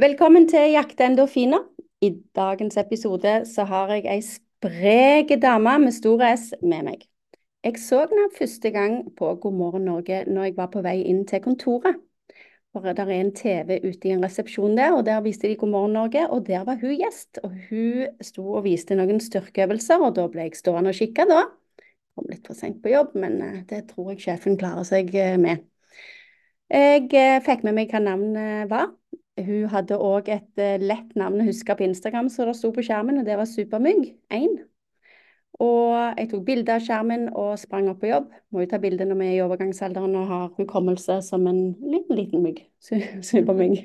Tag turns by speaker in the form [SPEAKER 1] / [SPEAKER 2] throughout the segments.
[SPEAKER 1] Velkommen til Jakte endorfiner. I dagens episode så har jeg ei sprek dame med stor S med meg. Jeg så henne første gang på God morgen Norge når jeg var på vei inn til kontoret. For det er en TV ute i en resepsjon der, og der viste de God morgen Norge, og der var hun gjest. Og hun sto og viste noen styrkeøvelser, og da ble jeg stående og kikke da. Kom litt for sent på jobb, men eh, det tror jeg sjefen klarer seg eh, med. Jeg eh, fikk med meg hva navnet var. Hun hadde òg et lett navn å huske på Instagram, så det sto på skjermen, og det var Supermygg1. Og jeg tok bilde av skjermen og sprang opp på jobb. Må jo ta bilde når vi er i overgangsalderen og har hukommelse som en liten, liten mygg. Supermygg.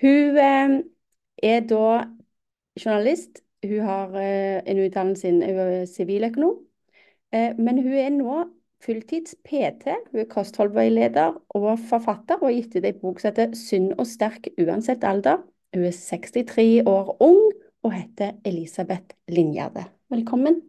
[SPEAKER 1] Hun eh, er da journalist. Hun har eh, en utdannelse innen siviløkonom. Eh, men hun er nå fulltids PT. Hun er kostholdveileder og forfatter, og har gitt ut ei bok som heter 'Sunn og sterk uansett alder'. Hun er 63 år ung og heter Elisabeth Lingjerde. Velkommen.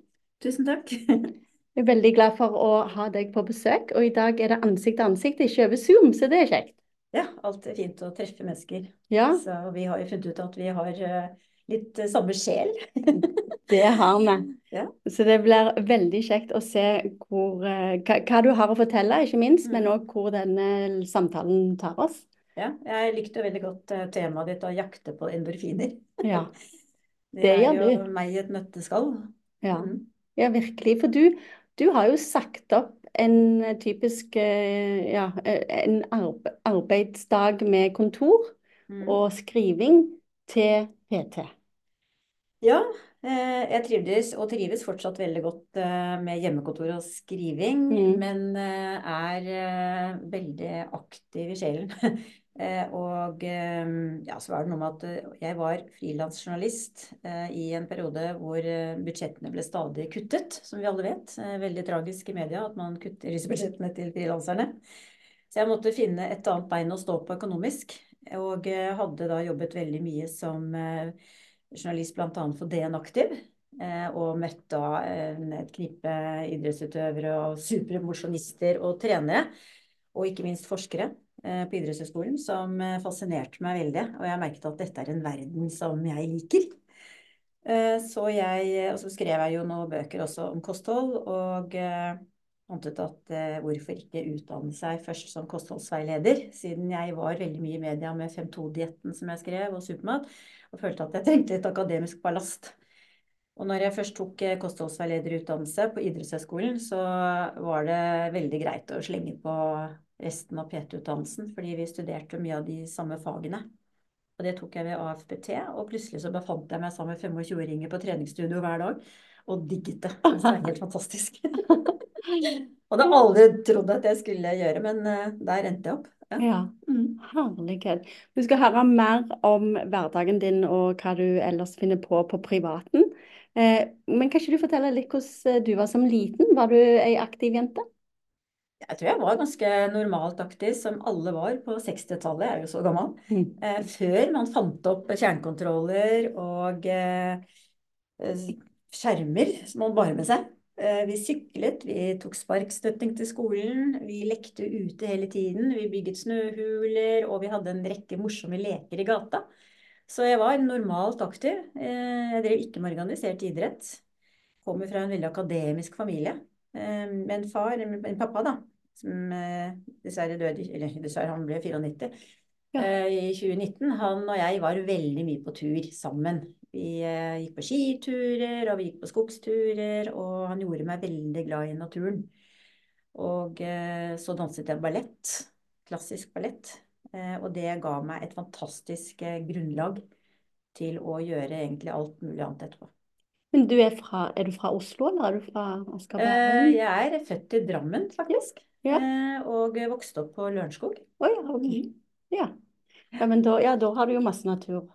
[SPEAKER 2] Tusen takk.
[SPEAKER 1] Jeg er veldig glad for å ha deg på besøk, og i dag er det ansikt til ansikt, ikke over Zoom, så det er kjekt.
[SPEAKER 2] Ja, alltid fint å treffe mennesker.
[SPEAKER 1] Ja.
[SPEAKER 2] Så vi har jo funnet ut at vi har eh, litt eh, sjel.
[SPEAKER 1] det har vi.
[SPEAKER 2] Ja.
[SPEAKER 1] Så det blir veldig kjekt å se hvor, eh, hva, hva, du har å fortelle, ikke minst, mm. men òg hvor denne samtalen tar oss.
[SPEAKER 2] Ja, jeg likte veldig godt temaet ditt å jakte på endorfiner.
[SPEAKER 1] Ja,
[SPEAKER 2] det, det er jo meg i et nøtteskall.
[SPEAKER 1] Ja. Mm. Ja, virkelig. For du, du har jo sagt opp en typisk eh, ja, en arbeidsdag med kontor mm. og skriving til PT.
[SPEAKER 2] Ja, eh, jeg trivdes og trives fortsatt veldig godt eh, med hjemmekontor og skriving, mm. men er veldig aktiv i sjelen. Eh, og eh, ja, så var det noe med at eh, jeg var frilansjournalist i en periode hvor budsjettene ble stadig kuttet, som vi alle vet. Veldig tragisk i media at man kutter disse budsjettene til frilanserne. Så jeg måtte finne et annet bein å stå på økonomisk. Og hadde da jobbet veldig mye som journalist bl.a. for DN Aktiv. Og møtt da et knippe idrettsutøvere og supermosjonister og trenere. Og ikke minst forskere Eh, på idrettshøyskolen som eh, fascinerte meg veldig. Og jeg merket at dette er en verden som jeg liker. Eh, så jeg, og så skrev jeg jo noen bøker også om kosthold, og fant ut at hvorfor ikke utdanne seg først som kostholdsveileder, siden jeg var veldig mye i media med 5-2-dietten som jeg skrev, og supermat, og følte at jeg trengte litt akademisk ballast. Og når jeg først tok kostholdsveilederutdannelse på idrettshøyskolen, så var det veldig greit å slenge på resten av PT-utdannelsen, fordi vi studerte mye av de samme fagene. Og det tok jeg ved AFPT, og plutselig så befant jeg meg sammen med 25-åringer på treningsstudio hver dag, og digget det. Det er helt fantastisk. og det har aldri trodd at jeg skulle gjøre, men uh, der endte jeg opp.
[SPEAKER 1] Ja. Mm. herlighet. Vi skal høre mer om hverdagen din og hva du ellers finner på på privaten. Eh, men kan ikke du fortelle litt hvordan du var som liten? Var du ei aktiv jente?
[SPEAKER 2] Jeg tror jeg var ganske normalt aktiv, som alle var på 60-tallet. Jeg er jo så gammel. Mm. Eh, før man fant opp kjernekontroller og eh, eh, skjermer som man bar med seg. Eh, vi syklet, vi tok sparkstøtting til skolen, vi lekte ute hele tiden. Vi bygget snøhuler, og vi hadde en rekke morsomme leker i gata. Så jeg var normalt aktiv. Eh, jeg drev ikke med organisert idrett. Kommer fra en veldig akademisk familie. Eh, men far, en pappa, da, som dessverre døde Eller dessverre, han ble 94 ja. I 2019. Han og jeg var veldig mye på tur sammen. Vi gikk på skiturer, og vi gikk på skogsturer, og han gjorde meg veldig glad i naturen. Og så danset jeg ballett. Klassisk ballett. Og det ga meg et fantastisk grunnlag til å gjøre egentlig alt mulig annet etterpå.
[SPEAKER 1] Men du er, fra, er du fra Oslo, eller er du fra Askaberg?
[SPEAKER 2] Eh, jeg er født i Drammen, faktisk. Ja. Eh, og vokste opp på Lørenskog.
[SPEAKER 1] Oh, ja, okay. mm. ja. ja, men da, ja, da, har du jo masse natur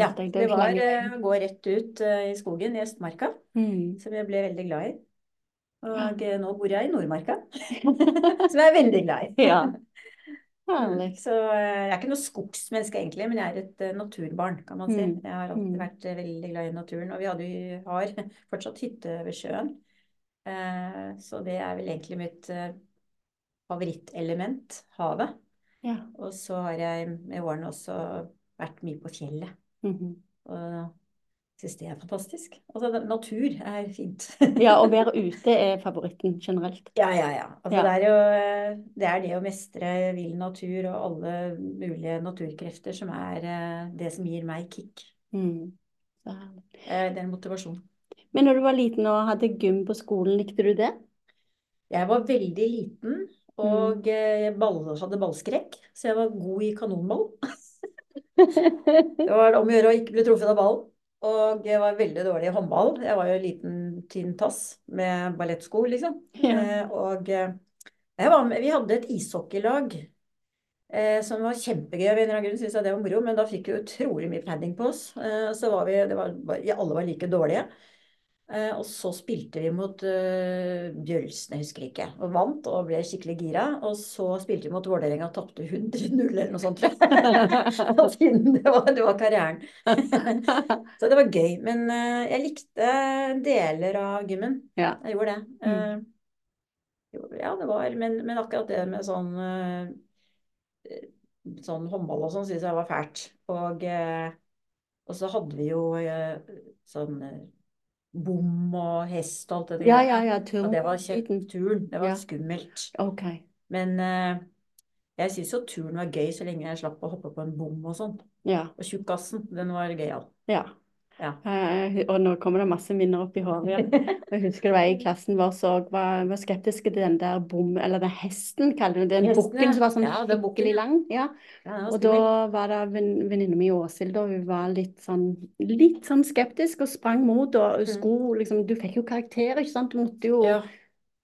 [SPEAKER 2] ja, deg. Det, var å uh, gå rett ut uh, i skogen i Østmarka, mm. som jeg ble veldig glad i. Og uh, nå bor jeg i Nordmarka, som jeg er veldig glad i.
[SPEAKER 1] ja.
[SPEAKER 2] Herlig. Så jeg er ikke noe skogsmenneske egentlig, men jeg er et naturbarn, kan man si. Mm. Jeg har alltid mm. vært veldig glad i naturen. Og vi hadde, har fortsatt hytte ved sjøen. så det er vel egentlig mitt favorittelement, havet. Ja. Og så har jeg med årene også vært mye på fjellet.
[SPEAKER 1] Mhm.
[SPEAKER 2] Og syns det er fantastisk. Altså, natur er fint.
[SPEAKER 1] Ja, å være ute er favoritten generelt.
[SPEAKER 2] Ja, ja, ja. Altså,
[SPEAKER 1] Ja.
[SPEAKER 2] Det er jo det, er det å mestre vill natur og alle mulige naturkrefter som er eh, det som gir meg kick.
[SPEAKER 1] Mm.
[SPEAKER 2] Eh, Det er en motivasjon.
[SPEAKER 1] Men når du var liten og hadde gym på skolen, likte du det?
[SPEAKER 2] Jeg var veldig liten og eh, ball, hadde ballskrekk, så jeg var god i kanonball. Det var om å gjøre å ikke bli truffet av ballen. Og jeg var veldig dårlig i håndball. Jeg var jo en liten, tynn tass med ballettsko, liksom.
[SPEAKER 1] Ja.
[SPEAKER 2] Eh, og eh, jeg var vi hadde et ishockeylag eh, som var kjempegøy. Av en eller annen grunn syntes jeg det var moro, men da fikk vi utrolig mye padding på oss. Eh, så var vi, det var, alle var like dårlige. Eh, og så spilte vi mot uh, Bjølsen, jeg husker ikke, og vant og ble skikkelig gira. Og så spilte vi mot Vålerenga og tapte 100-0 eller noe sånt, tror jeg. Det var, det var karrieren. så det var gøy. Men uh, jeg likte deler av gymmen.
[SPEAKER 1] Ja.
[SPEAKER 2] Jeg gjorde det.
[SPEAKER 1] Mm.
[SPEAKER 2] Eh, jo, ja, det var Men, men akkurat det med sånn Sånn håndball og sånn syns jeg var fælt. Og, og så hadde vi jo sånn bom og hest og alt det
[SPEAKER 1] Ja,
[SPEAKER 2] der.
[SPEAKER 1] ja, ja,
[SPEAKER 2] Og det var
[SPEAKER 1] kjekt.
[SPEAKER 2] turn. Det var
[SPEAKER 1] Ja.
[SPEAKER 2] skummelt.
[SPEAKER 1] Ok.
[SPEAKER 2] Men uh, jeg syns jo turn var gøy så lenge jeg slapp å hoppe på en bom og sånn.
[SPEAKER 1] Ja.
[SPEAKER 2] Og tjukkasen, den var gøyal.
[SPEAKER 1] ja.
[SPEAKER 2] Ja.
[SPEAKER 1] Eh, og nå kommer det masse minner opp i håret igjen. Jeg husker det var jeg i klassen vår som var, var skeptisk til den der bom... Eller den hesten, kaller du det. Den bukken som var sånn
[SPEAKER 2] Ja,
[SPEAKER 1] skikkelig lang. Ja.
[SPEAKER 2] Ja,
[SPEAKER 1] Og da var det venn- venninna mi Åshild, og hun var litt sånn, litt sånn skeptisk og sprang mot. Og
[SPEAKER 2] Mm.
[SPEAKER 1] skulle liksom Du fikk jo karakter, ikke sant? Du måtte jo
[SPEAKER 2] Ja.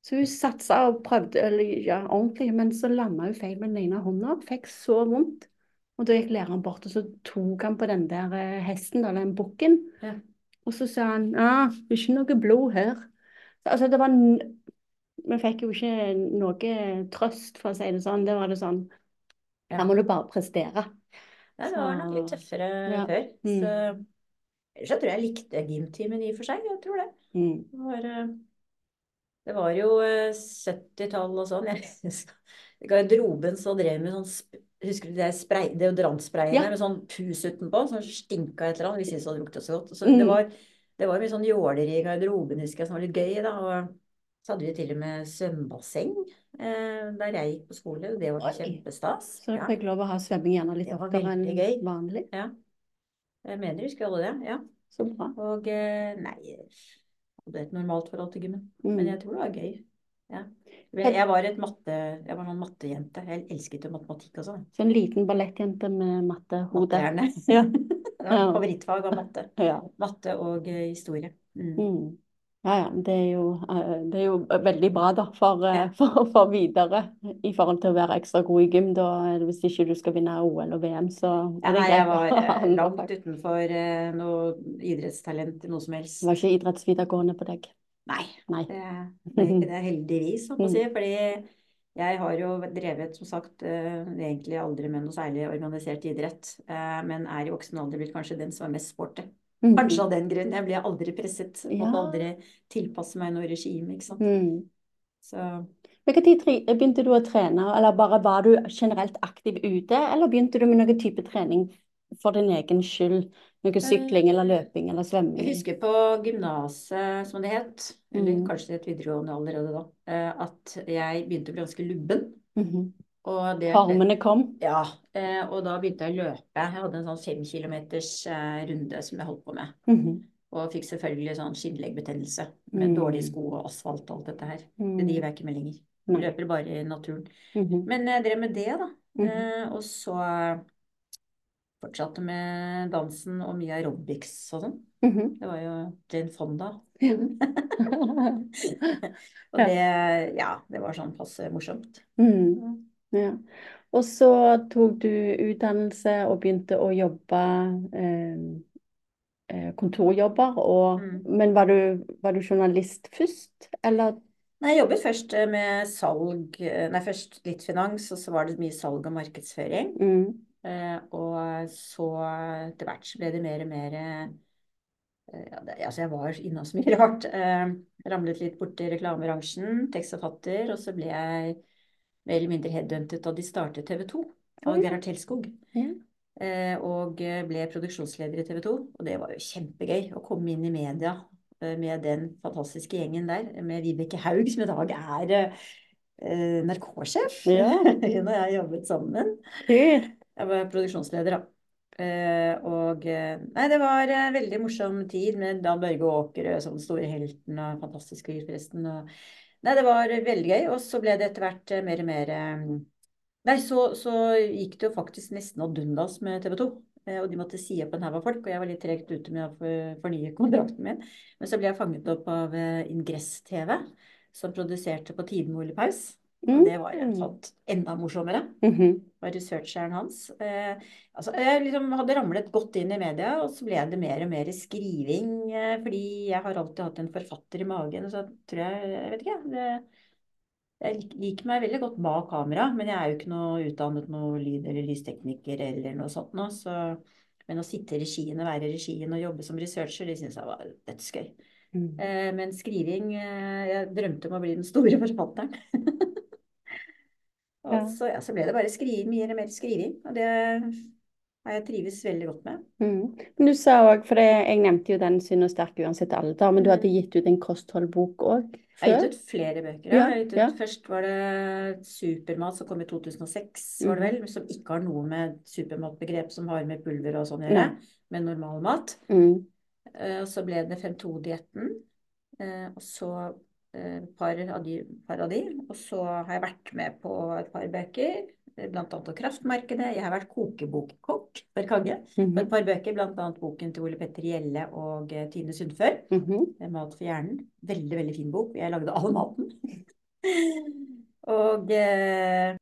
[SPEAKER 1] Så hun satsa og prøvde eller, ja, ordentlig, men så landa hun feil med den ene hånda. Fikk så vondt. Og da gikk læreren bort, og så tok han på den der eh, hesten, eller den bukken.
[SPEAKER 2] Ja.
[SPEAKER 1] Og så sa han ja, det er ikke noe blod her. Så, altså, det var Vi fikk jo ikke noe trøst, for å si det sånn. Det var det sånn
[SPEAKER 2] Ja.
[SPEAKER 1] Her må du bare prestere.
[SPEAKER 2] Ja, det var nok litt tøffere
[SPEAKER 1] ja.
[SPEAKER 2] før.
[SPEAKER 1] Mm.
[SPEAKER 2] Så ellers så tror jeg jeg likte gymtimen i og for seg. Jeg tror det.
[SPEAKER 1] Mm.
[SPEAKER 2] Det var, eh, det var jo eh, 70-tall og sånn. Jeg garderoben så drev med sånn Husker du det spray, deodorantsprayene
[SPEAKER 1] Ja.
[SPEAKER 2] med sånn pus utenpå? Som stinka et eller annet. Vi syntes det hadde lukta så godt. Så
[SPEAKER 1] Mm.
[SPEAKER 2] det var, det var mye sånn jåleri i garderoben, husker jeg, som var litt gøy. da, og så hadde vi til og med svømmebasseng eh, der jeg gikk på skole. Det var
[SPEAKER 1] Oi.
[SPEAKER 2] kjempestas.
[SPEAKER 1] Så
[SPEAKER 2] Ja.
[SPEAKER 1] dere fikk lov å ha svømming gjerne litt
[SPEAKER 2] Det
[SPEAKER 1] oftere enn
[SPEAKER 2] gøy.
[SPEAKER 1] vanlig.
[SPEAKER 2] Ja. Jeg mener jeg husker alle det. Ja.
[SPEAKER 1] Så bra.
[SPEAKER 2] Og eh, nei jeg hadde et normalt forhold til gymmen.
[SPEAKER 1] Mm.
[SPEAKER 2] Men jeg tror det var gøy. Ja. Jeg var et matte, jeg var sånn mattejente. Jeg elsket jo matematikk og sånn.
[SPEAKER 1] Så en liten ballettjente med mattehode. Ja.
[SPEAKER 2] Det var Favorittfag var matte.
[SPEAKER 1] Ja.
[SPEAKER 2] Matte og eh, historie. Mm.
[SPEAKER 1] Mm. Ja, ja. Det er jo, eh, det er jo veldig bra, da, for, eh, for, for videre i forhold til å være ekstra god i gym. Da, hvis ikke du skal vinne OL og VM, så
[SPEAKER 2] Ja,
[SPEAKER 1] er det
[SPEAKER 2] nei, jeg var eh, langt utenfor eh, noe idrettstalent noe som helst.
[SPEAKER 1] Det var ikke idrettsvideregående på deg.
[SPEAKER 2] Nei,
[SPEAKER 1] Nei.
[SPEAKER 2] det, det er ikke det heldigvis, holdt å
[SPEAKER 1] Mm.
[SPEAKER 2] si. Fordi jeg har jo drevet, som sagt, eh, egentlig aldri med noe særlig organisert idrett. eh, Men er i voksen alder blitt kanskje den som er mest sporty.
[SPEAKER 1] Mhm.
[SPEAKER 2] Kanskje av den grunn. Jeg ble aldri presset. Måtte aldri tilpasse meg noe regime, ikke sant.
[SPEAKER 1] Mm.
[SPEAKER 2] Så
[SPEAKER 1] Hvilken tid begynte du å trene, eller bare var du generelt aktiv ute, eller begynte du med noen type trening for din egen skyld? Noe sykling eller løping eller svømming?
[SPEAKER 2] jeg husker på gymnaset, som det het, eller
[SPEAKER 1] Mm.
[SPEAKER 2] kanskje het videregående allerede da, eh, at jeg begynte å bli ganske lubben. Og det
[SPEAKER 1] Formene kom?
[SPEAKER 2] Ja, eh, og da begynte jeg å løpe. Jeg hadde en sånn fem kilometers eh, runde som jeg holdt på med.
[SPEAKER 1] Mhm.
[SPEAKER 2] Og fikk selvfølgelig sånn skinnleggbetennelse med
[SPEAKER 1] Mm.
[SPEAKER 2] dårlige sko og asfalt og alt dette her. Det
[SPEAKER 1] Mm.
[SPEAKER 2] driver jeg ikke med lenger.
[SPEAKER 1] Jeg
[SPEAKER 2] Løper bare i naturen.
[SPEAKER 1] -hmm.
[SPEAKER 2] Men jeg drev med det, da.
[SPEAKER 1] Mhm.
[SPEAKER 2] Eh, og så fortsatte med dansen og mye aerobics og sånn.
[SPEAKER 1] Mhm.
[SPEAKER 2] Det var jo Jane Fonda.
[SPEAKER 1] Ja.
[SPEAKER 2] Og det, ja, det var sånn passe morsomt.
[SPEAKER 1] Mm. Ja. Og så tok du utdannelse og begynte å jobbe eh, eh, kontorjobber. Og,
[SPEAKER 2] Mm.
[SPEAKER 1] Men var du, var du journalist først, eller?
[SPEAKER 2] Nei, jeg jobbet først eh, med salg, eh, nei først litt finans, og så var det mye salg og markedsføring.
[SPEAKER 1] Mm.
[SPEAKER 2] Eh, og så etter hvert så ble det mer og mer eh, ja, det, altså jeg var innom så mye rart. Eh, ramlet litt borti reklamebransjen, tekstforfatter, og så ble jeg mer eller mindre headhuntet da de startet TV 2 av
[SPEAKER 1] Oi.
[SPEAKER 2] Gerhard Telskog.
[SPEAKER 1] Ja.
[SPEAKER 2] Eh, og ble produksjonsleder i TV 2. Og det var jo kjempegøy å komme inn i media eh, med den fantastiske gjengen der. Med Vibeke Haug, som i dag er eh, NRK-sjef. Ja. Hun og jeg jobbet sammen. Jeg var produksjonsleder, da. Eh, og Nei, det var en veldig morsom tid med Dan Børge Åkerø som den store helten og fantastisk fyr, forresten. Og, nei, det var veldig gøy. Og så ble det etter hvert mer og mer Nei, så, så, gikk det jo faktisk nesten ad undas med TV 2. Eh, og de måtte si opp en haug av folk, og jeg var litt tregt ute med å fornye kontrakten min. Men så ble jeg fanget opp av eh, Ingress TV, som produserte på Tiden Ole Paus. Mm. det var rett og slett enda morsommere. Mm -hmm. var researcheren hans. Eh, altså, jeg liksom hadde ramlet godt inn i media, og så ble det mer og mer skriving. Eh, fordi jeg har alltid hatt en forfatter i magen. Så tror jeg Jeg vet ikke, det, jeg liker meg veldig godt bak kamera, men jeg er jo ikke noe utdannet noe lyd- eller lystekniker eller noe sånt nå. Så, men å sitte i regien og være i regien og jobbe som researcher, det syns jeg var dødsgøy. Mm. Eh, men skriving eh, Jeg drømte om å bli den store forfatteren. og ja. Så, ja, så, ble det bare skriving, mye mer skriving. Og det har jeg trives veldig godt med.
[SPEAKER 1] Mm. Men du sa òg, for det, jeg nevnte jo den Synd og sterk uansett alder, men du mm. hadde gitt ut en kostholdbok òg?
[SPEAKER 2] Jeg har gitt ut flere bøker. Ja. Ut. Først var det Supermat, som kom i 2006, var det vel, som ikke har noe med supermatbegrep som har med pulver og sånn å gjøre, men normal mat. Mm. Og så ble det 5-2-dietten. Uh, eh, og så et av, de, par, av de. Og så har jeg vært med på et par bøker bl.a. om Kraftmarkedet. Jeg har vært kokebokkokk for Kagge mm -hmm. et par bøker, bl.a. boken til Ole Petter Gjelle og uh, Tine Sundfør. Mm -hmm. 'Mat for hjernen'. Veldig, veldig fin bok. Jeg lagde all maten. og uh,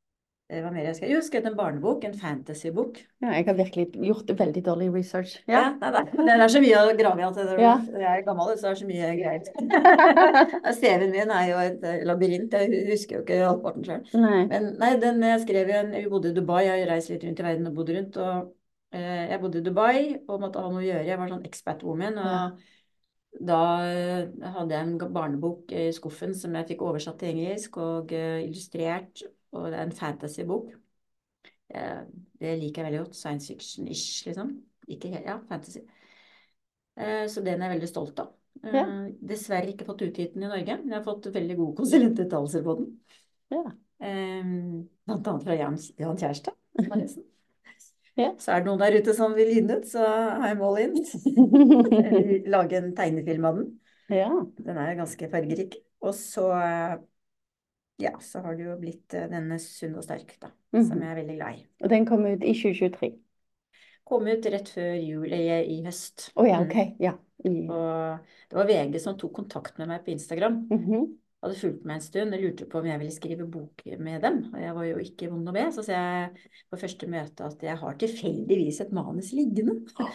[SPEAKER 2] hva mer jeg skrev? Jo, jeg skrev en barnebok, en fantasybok.
[SPEAKER 1] Ja, jeg har virkelig gjort veldig dårlig research.
[SPEAKER 2] Ja, ja nei, nei. Det er så mye å grave i at ja. jeg er gammel, så det er så mye greier. CV-en min er jo et eh, labyrint, jeg husker jo ikke halvparten sjøl. Men nei, den jeg skrev en Vi bodde i Dubai, jeg har reist litt rundt i verden og bodd rundt. Og eh, jeg bodde i Dubai og måtte ha noe å gjøre. Jeg var sånn expat woman. og ja. Da eh, hadde jeg en barnebok i skuffen som jeg fikk oversatt til engelsk og illustrert og det er en fantasybok. Det liker jeg veldig godt. Science fiction-ish, liksom. Ikke helt, ja, fantasy. Eh, så den er jeg veldig stolt av. Eh, ja. Dessverre ikke fått utgitt den i Norge, men jeg har fått veldig gode konsulentuttalelser på den. Ja. Eh, blant annet fra Jan, Jan Kjærstad. Ja. Så er det noen der ute som vil gi den ut, så I'm all in. Lage en tegnefilm av den. Ja. Den er ganske fargerik. Og så ja, så har det jo blitt uh, denne Sunn og sterk, da. Mm. Som jeg er veldig glad i.
[SPEAKER 1] Og den kom ut i 2023?
[SPEAKER 2] Kom ut rett før jul i, i høst.
[SPEAKER 1] Å oh, ja, ok. Ja.
[SPEAKER 2] Mm. Og det var VG som tok kontakt med meg på Instagram. Mm -hmm. Hadde fulgt meg en stund og lurte på om jeg ville skrive bok med dem. Og jeg var jo ikke vond å be, så sa jeg på første møte at jeg har tilfeldigvis et manus liggende.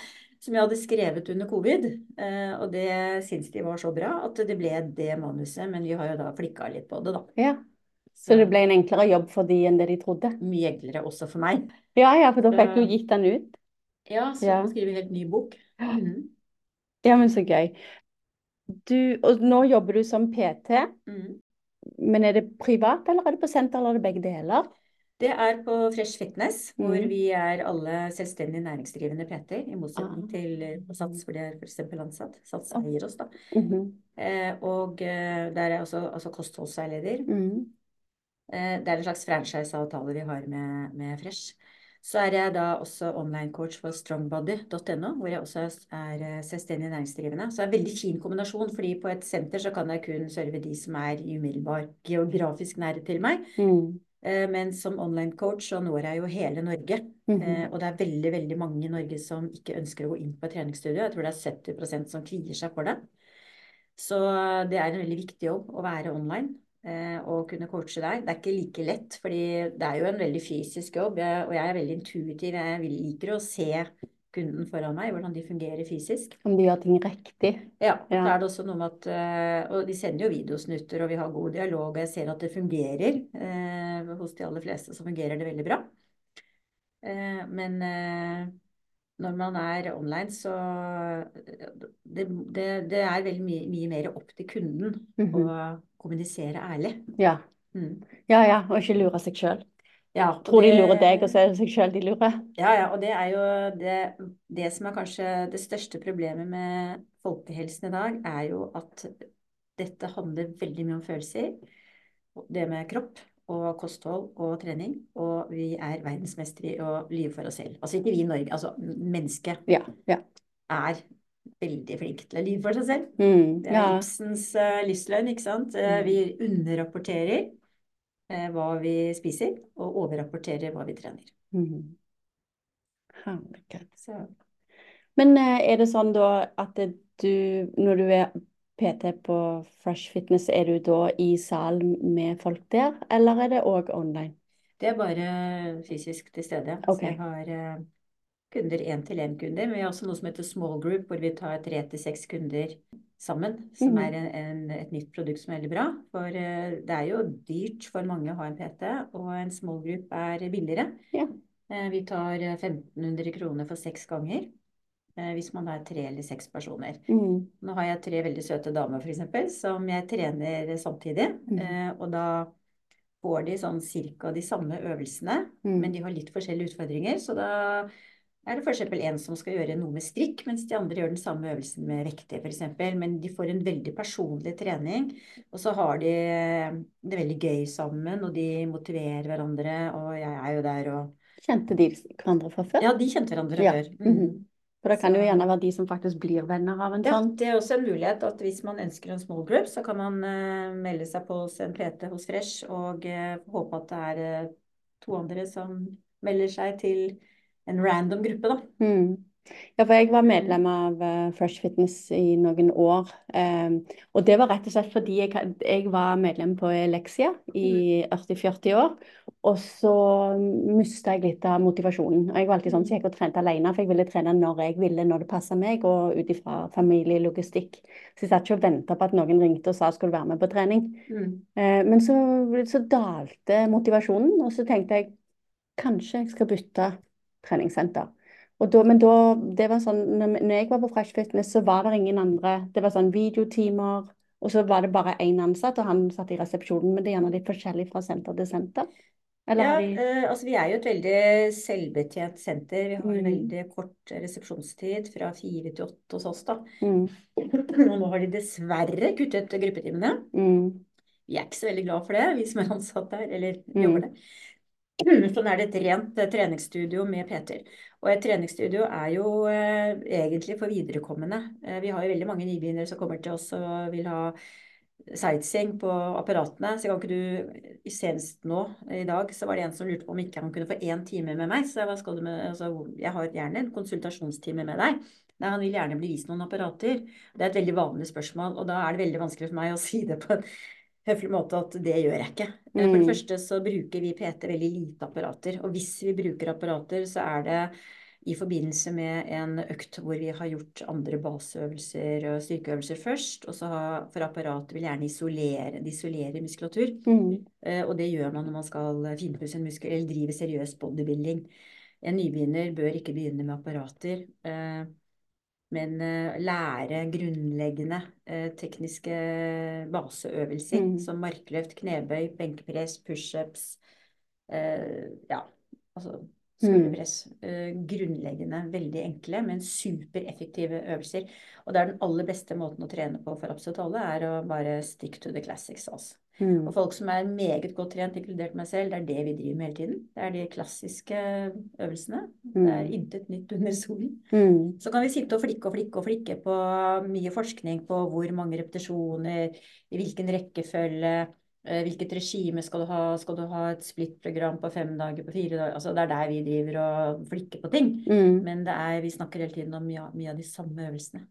[SPEAKER 2] som jeg hadde skrevet under covid. Eh, og det syns de var så bra at det ble det manuset. Men vi har jo da flikka litt på det, da.
[SPEAKER 1] Ja. Så det ble en enklere jobb for de enn det de trodde?
[SPEAKER 2] Mye enklere også for meg.
[SPEAKER 1] Ja, ja, for da fikk du gitt den ut.
[SPEAKER 2] Ja, så ja. skriver helt ny bok. Mm.
[SPEAKER 1] Ja, men så gøy. Du, og nå jobber du som PT. Mm. Men er det privat, eller er det på senter, eller er det begge deler?
[SPEAKER 2] Det er på Fresh Fitness, hvor mm. vi er alle selvstendig næringsdrivende PT-er, i motsetning ah. til på Sats, hvor de er f.eks. ansatt. Sats eier oss, da. Mm -hmm. eh, og eh, der er jeg også altså kostholdsveileder. Mm. Eh, det er en slags franchise-avtale vi har med, med, Fresh. Så er jeg da også online-coach for strongbody.no, hvor jeg også er eh, selvstendig næringsdrivende. Så det er en veldig fin kombinasjon, fordi på et senter så kan jeg kun serve de som er i umiddelbar geografisk nære til meg. Mm. Eh, men som online-coach så når jeg jo hele Norge. Mm -hmm. Og det er veldig veldig mange i Norge som ikke ønsker å gå inn på et treningsstudio. Jeg tror det er 70% som kvier seg for det. Så det er en veldig viktig jobb å være online og eh, kunne coache deg. Det er ikke like lett, fordi det er jo en veldig fysisk jobb, og jeg er veldig intuitiv. Jeg liker å se kunden foran meg, hvordan de fungerer fysisk.
[SPEAKER 1] Om de gjør ting riktig.
[SPEAKER 2] Ja. ja. Da er det også noe med at eh, Og de sender jo videosnutter, og vi har god dialog, og jeg ser at det fungerer. Eh, hos de aller fleste så fungerer det veldig bra. Eh, men eh, når man er online, så det, det, det er veldig mye, mye, mer opp til kunden mm -hmm. å kommunisere ærlig.
[SPEAKER 1] Ja. Mm. ja, ja, og ikke lure seg sjøl.
[SPEAKER 2] Ja,
[SPEAKER 1] Tror de lurer deg, og så er det seg sjøl de lurer.
[SPEAKER 2] Ja, ja, og det er jo det, det som er kanskje det største problemet med folkehelsen i dag, er jo at dette handler veldig mye om følelser. Det med kropp og kosthold og trening. Og vi er verdensmestere i å lyve for oss selv. Altså ikke vi i Norge, altså mennesket
[SPEAKER 1] Ja. ja.
[SPEAKER 2] er veldig flink til å lyve for seg selv.
[SPEAKER 1] Mm,
[SPEAKER 2] Det er
[SPEAKER 1] ja.
[SPEAKER 2] Ibsens uh, livsløgn, ikke sant.
[SPEAKER 1] Mm.
[SPEAKER 2] vi underrapporterer uh, hva vi spiser, og overrapporterer hva vi trener.
[SPEAKER 1] Mm. Herregud.
[SPEAKER 2] Så
[SPEAKER 1] Men er det sånn da at du, når du er PT på Fresh Fitness, er du da i salen med folk der, eller er det òg online?
[SPEAKER 2] Det er bare fysisk til stede.
[SPEAKER 1] Okay.
[SPEAKER 2] Så jeg har eh, kunder, én-til-én-kunder. Men vi har også noe som heter small group, hvor vi tar tre til seks kunder sammen. Som
[SPEAKER 1] mm.
[SPEAKER 2] er en, en, et nytt produkt som er veldig bra. For eh, det er jo dyrt for mange å ha en PT, og en small group er billigere.
[SPEAKER 1] Ja.
[SPEAKER 2] Eh, vi tar eh, 1500 kroner for seks ganger. Eh, Hvis man er tre eller seks personer.
[SPEAKER 1] Mm.
[SPEAKER 2] Nå har jeg tre veldig søte damer, f.eks., som jeg trener samtidig.
[SPEAKER 1] Mhm.
[SPEAKER 2] Eh, og da får de sånn cirka de samme øvelsene,
[SPEAKER 1] Mm.
[SPEAKER 2] men de har litt forskjellige utfordringer. Så da er det f.eks. en som skal gjøre noe med strikk, mens de andre gjør den samme øvelsen med vekter, f.eks. Men de får en veldig personlig trening, og så har de det veldig gøy sammen, og de motiverer hverandre, og jeg er jo der og
[SPEAKER 1] Kjente de hverandre fra før?
[SPEAKER 2] Ja, de kjente hverandre
[SPEAKER 1] Ja.
[SPEAKER 2] før. Mm.
[SPEAKER 1] Mhm. For det kan jo gjerne være de som faktisk blir venner av en
[SPEAKER 2] Ja,
[SPEAKER 1] sånn.
[SPEAKER 2] det er også en mulighet at hvis man ønsker en small group, så kan man uh, melde seg på hos en PT hos Fresh og uh, håpe at det er uh, to andre som melder seg til en random gruppe, da.
[SPEAKER 1] Mm. Ja, for jeg var medlem av eh, Fresh Fitness i noen år. em, og det var rett og slett fordi jeg, jeg var medlem på Elexia i 40-40 år. Og så mista jeg litt av motivasjonen. Jeg var alltid sånn så jeg gikk og trente alene, for jeg ville trene når jeg ville, når det passa meg, og ut ifra familielogistikk. Så jeg satt ikke og venta på at noen ringte og sa skulle du være med på trening. Eh, men så, så dalte motivasjonen, og så tenkte jeg kanskje jeg skal bytte treningssenter. Da, men da, det var sånn, når, jeg var på Fresh Fitness, så var det ingen andre. Det var sånn videotimer, og så var det bare én ansatt, og han satt i resepsjonen. Men det er gjerne litt forskjellig fra senter til senter. Eller
[SPEAKER 2] Ja,
[SPEAKER 1] de
[SPEAKER 2] eh, altså vi er jo et veldig selvbetjent senter. Vi har
[SPEAKER 1] Mm.
[SPEAKER 2] veldig kort resepsjonstid, fra fire til åtte hos oss, da.
[SPEAKER 1] mm,
[SPEAKER 2] Og nå har de dessverre kuttet gruppetimene.
[SPEAKER 1] mm,
[SPEAKER 2] Vi er ikke så veldig glad for det, vi som er ansatt der, eller
[SPEAKER 1] Mm.
[SPEAKER 2] jobber der. Sånn er det et rent eh, treningsstudio med Peter. Og et treningsstudio er jo eh, egentlig for viderekommende. Eh, vi har jo veldig mange nybegynnere som kommer til oss og vil ha sightseeing på apparatene. Så kan ikke du Senest nå i dag så var det en som lurte på om ikke han kunne få én time med meg. Så jeg, hva med, altså, jeg har gjerne en konsultasjonstime med deg. Nei, han vil gjerne bli vist noen apparater. Det er et veldig vanlig spørsmål, og da er det veldig vanskelig for meg å si det på en høflig måte at det gjør jeg ikke. Mm. For det
[SPEAKER 1] Mm.
[SPEAKER 2] første så bruker vi PT veldig lite apparater, og hvis vi bruker apparater, så er det i forbindelse med en økt hvor vi har gjort andre baseøvelser og styrkeøvelser først, og så har, for apparatet vil gjerne isolere, de isolerer muskulatur.
[SPEAKER 1] mm,
[SPEAKER 2] Eh, Og det gjør man når man skal finpusse en muskel eller drive seriøs bodybuilding. En nybegynner bør ikke begynne med apparater, eh, men eh, lære grunnleggende eh, tekniske baseøvelser
[SPEAKER 1] Mm.
[SPEAKER 2] som markløft, knebøy, benkepress, pushups, eh, ja, altså skulderpress. Eh, Grunnleggende, veldig enkle, men supereffektive øvelser. Og det er den aller beste måten å trene på for absolutt alle, er å bare stick to the classics, altså.
[SPEAKER 1] Mm,
[SPEAKER 2] Og folk som er meget godt trent, inkludert meg selv, det er det vi driver med hele tiden. Det er de klassiske øvelsene. Det er
[SPEAKER 1] mm,
[SPEAKER 2] intet nytt under solen.
[SPEAKER 1] mm,
[SPEAKER 2] Så kan vi sitte og flikke og flikke og flikke på mye forskning på hvor mange repetisjoner, i hvilken rekkefølge, eh, hvilket regime skal du ha, skal du ha et splittprogram på fem dager, på fire dager, altså det er der vi driver og flikker på ting.
[SPEAKER 1] mm.
[SPEAKER 2] Men det er, vi snakker hele tiden om mye, mye av de samme øvelsene.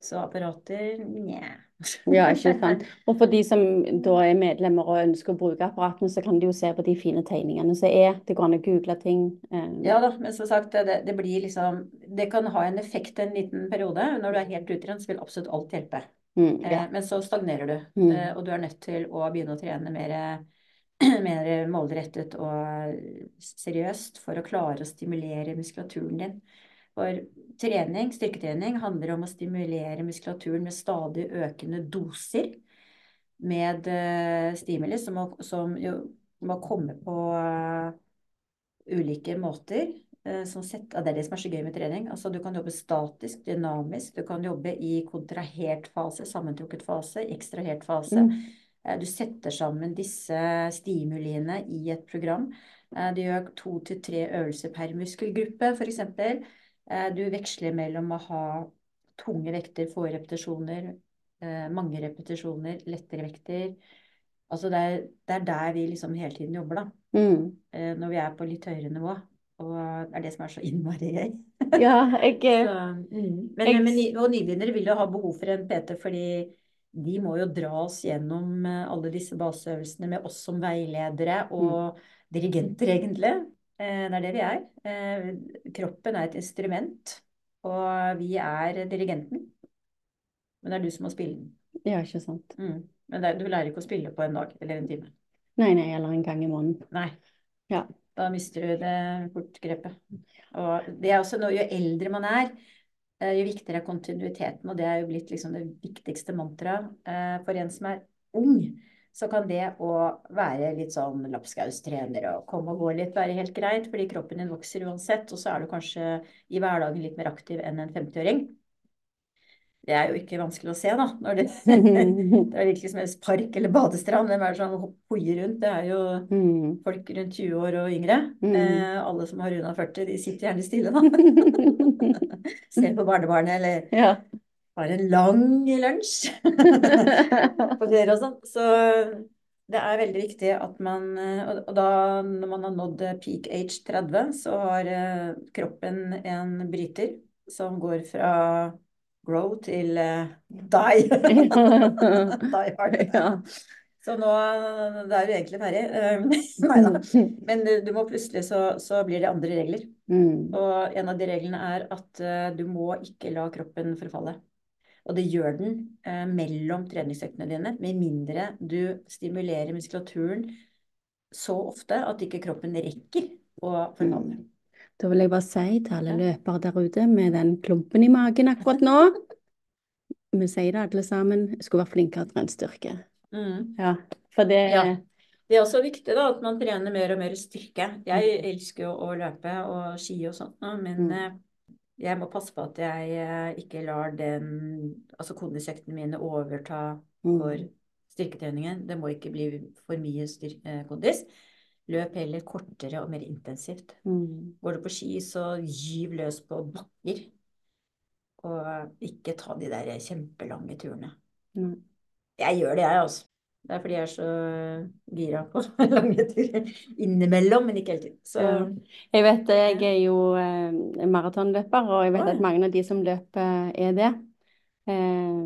[SPEAKER 2] Så apparater, nja.
[SPEAKER 1] Ja, ikke sant. Og for de som da er medlemmer og ønsker å bruke apparatene, så kan de jo se på de fine tegningene som er. Det går an å google ting. eh,
[SPEAKER 2] Ja da, men som sagt, det, det blir liksom Det kan ha en effekt en liten periode. Når du er helt utrent, så vil absolutt alt hjelpe.
[SPEAKER 1] mm,
[SPEAKER 2] Eh,
[SPEAKER 1] ja.
[SPEAKER 2] Men så stagnerer du,
[SPEAKER 1] Mm.
[SPEAKER 2] eh, og du er nødt til å begynne å trene mer, mer målrettet og seriøst for å klare å stimulere muskulaturen din. For trening, styrketrening handler om å stimulere muskulaturen med stadig økende doser med eh, stimuli som må, som jo må komme på, ulike måter. eh, Som sett, det er det som er så gøy med trening. Altså, du kan jobbe statisk, dynamisk. Du kan jobbe i kontrahert fase, sammentrukket fase, ekstrahert fase.
[SPEAKER 1] Mm.
[SPEAKER 2] Eh, Du setter sammen disse stimuliene i et program. Eh, Du gjør to til tre øvelser per muskelgruppe, f.eks. Du veksler mellom å ha tunge vekter, få repetisjoner, eh, mange repetisjoner, lettere vekter. Altså det er, det er der vi liksom hele tiden jobber, da.
[SPEAKER 1] Mm.
[SPEAKER 2] Eh, Når vi er på litt høyere nivå. Og det er det som er så innmari gøy.
[SPEAKER 1] Ja, jeg eh,
[SPEAKER 2] Så, mm. men,
[SPEAKER 1] Jeg-
[SPEAKER 2] men, og nybegynnere vil jo ha behov for en PT, fordi de må jo dra oss gjennom eh, alle disse baseøvelsene med oss som veiledere og dirigenter, egentlig. Eh, Det er det vi er. Eh, Kroppen er et instrument, og vi er dirigenten. Men det er du som må spille den.
[SPEAKER 1] Ja, ikke sant.
[SPEAKER 2] Mm. Men er- du lærer ikke å spille på en dag eller en time.
[SPEAKER 1] Nei, nei, eller en gang i måneden.
[SPEAKER 2] Nei.
[SPEAKER 1] Ja.
[SPEAKER 2] Da mister du det fort grepet. Og det er også noe, jo eldre man er, eh, jo viktigere er kontinuiteten, og det er jo blitt liksom det viktigste mantraet. For en som er ung, så kan det å være litt sånn lapskaustrener og komme og gå litt være helt greit, fordi kroppen din vokser uansett, og så er du kanskje i hverdagen litt mer aktiv enn en 50-åring. Det er jo ikke vanskelig å se, da. Når det, det er virkelig som en park eller badestrand. Hvem er det som hoier rundt? Det er jo
[SPEAKER 1] Mm.
[SPEAKER 2] folk rundt 20 år og yngre.
[SPEAKER 1] Mm.
[SPEAKER 2] Eh, alle som har runda 40, de sitter gjerne stille, da. Ser på barnebarnet eller
[SPEAKER 1] Ja.
[SPEAKER 2] Har en lang lunsj på ferie og sånn. Så det er veldig viktig at man eh, Og da, når man har nådd eh, peak age 30, så har eh, kroppen en bryter som går fra grow til die. die hard.
[SPEAKER 1] Ja.
[SPEAKER 2] Så nå det er du egentlig ferdig. Eh, Nei da. Men du, du må plutselig så, så blir det andre regler.
[SPEAKER 1] Mm.
[SPEAKER 2] Og en av de reglene er at du må ikke la kroppen forfalle. Og det gjør den eh, mellom treningsøktene dine, med mindre du stimulerer muskulaturen så ofte at ikke kroppen rekker å forfalle.
[SPEAKER 1] Da vil jeg bare si til alle løpere der ute med den klumpen i magen akkurat nå Vi sier det alle sammen. Jeg skulle vært flinkere til brennstyrke.
[SPEAKER 2] Mm.
[SPEAKER 1] Ja, for det
[SPEAKER 2] Ja. Det er også viktig da, at man trener mer og mer styrke. Jeg elsker jo å løpe og ski og sånt, men
[SPEAKER 1] Mm.
[SPEAKER 2] Jeg må passe på at jeg eh, ikke lar den, altså kondisøktene mine overta for
[SPEAKER 1] Mm.
[SPEAKER 2] styrketreningen. Det må ikke bli for mye eh, kondis. Løp heller kortere og mer intensivt.
[SPEAKER 1] Mm.
[SPEAKER 2] Går du på ski, så gyv løs på bakker. Og ikke ta de der kjempelange turene.
[SPEAKER 1] Mm.
[SPEAKER 2] Jeg gjør det, jeg, altså. Det er fordi jeg er så gira på lange turer innimellom, men ikke hele tiden. Så
[SPEAKER 1] Jeg vet jeg er jo eh, maratonløper, og jeg vet at mange av de som løper, er det. Eh,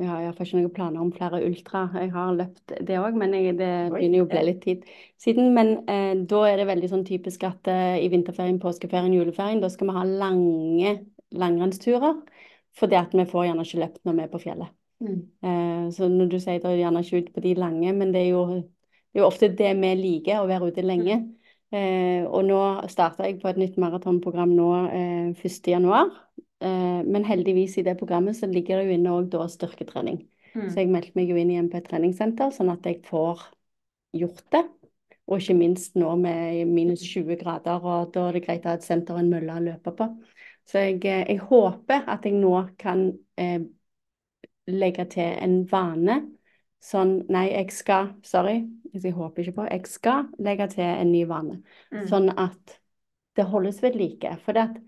[SPEAKER 1] jeg har iallfall ikke noen planer om flere ultra. Jeg har løpt det òg, men jeg, det begynner jo å bli litt tid siden. Men eh, da er det veldig sånn typisk at eh, i vinterferien, påskeferien, juleferien, da skal vi ha lange langrennsturer. Fordi at vi får gjerne ikke løpt når vi er på fjellet.
[SPEAKER 2] Mm.
[SPEAKER 1] Eh, så når du sier da gjerne ikke ut på de lange, men det er jo, det er jo ofte det vi liker, å være ute lenge. Eh, og nå starter jeg på et nytt maratonprogram nå eh, 1. januar. Eh, men heldigvis i det programmet så ligger det jo inne òg da styrketrening.
[SPEAKER 2] Mm.
[SPEAKER 1] Så jeg meldte meg jo inn igjen på et treningssenter, sånn at jeg får gjort det. Og ikke minst nå med minus 20 grader, og da er det greit å ha et senter og en mølle å løpe på. Så jeg, eh, jeg håper at jeg nå kan eh, legge til en vane. Sånn, nei, jeg skal, sorry, jeg håper ikke på, jeg skal legge til en ny vane.
[SPEAKER 2] Mm.
[SPEAKER 1] Sånn at det holdes ved like. For det at,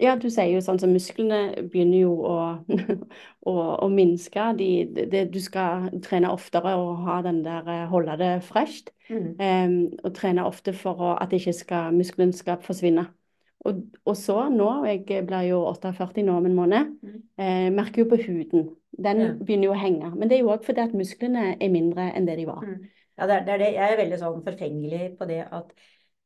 [SPEAKER 1] ja, du sier jo sånn som musklene begynner jo å, å, å minske. De, det, du skal trene oftere og ha den der, eh, holde det fresht.
[SPEAKER 2] Mm.
[SPEAKER 1] Um, og trene ofte for å, at ikke skal, muskelen skal forsvinne. Og, og så nå, jeg blir jo 48 nå om en måned,
[SPEAKER 2] Mm.
[SPEAKER 1] eh, merker jo på huden. Den
[SPEAKER 2] Ja.
[SPEAKER 1] begynner jo å henge. Men det er jo òg fordi at musklene er mindre enn det de var.
[SPEAKER 2] Mm. Ja, det er, det er det. Jeg er veldig sånn forfengelig på det at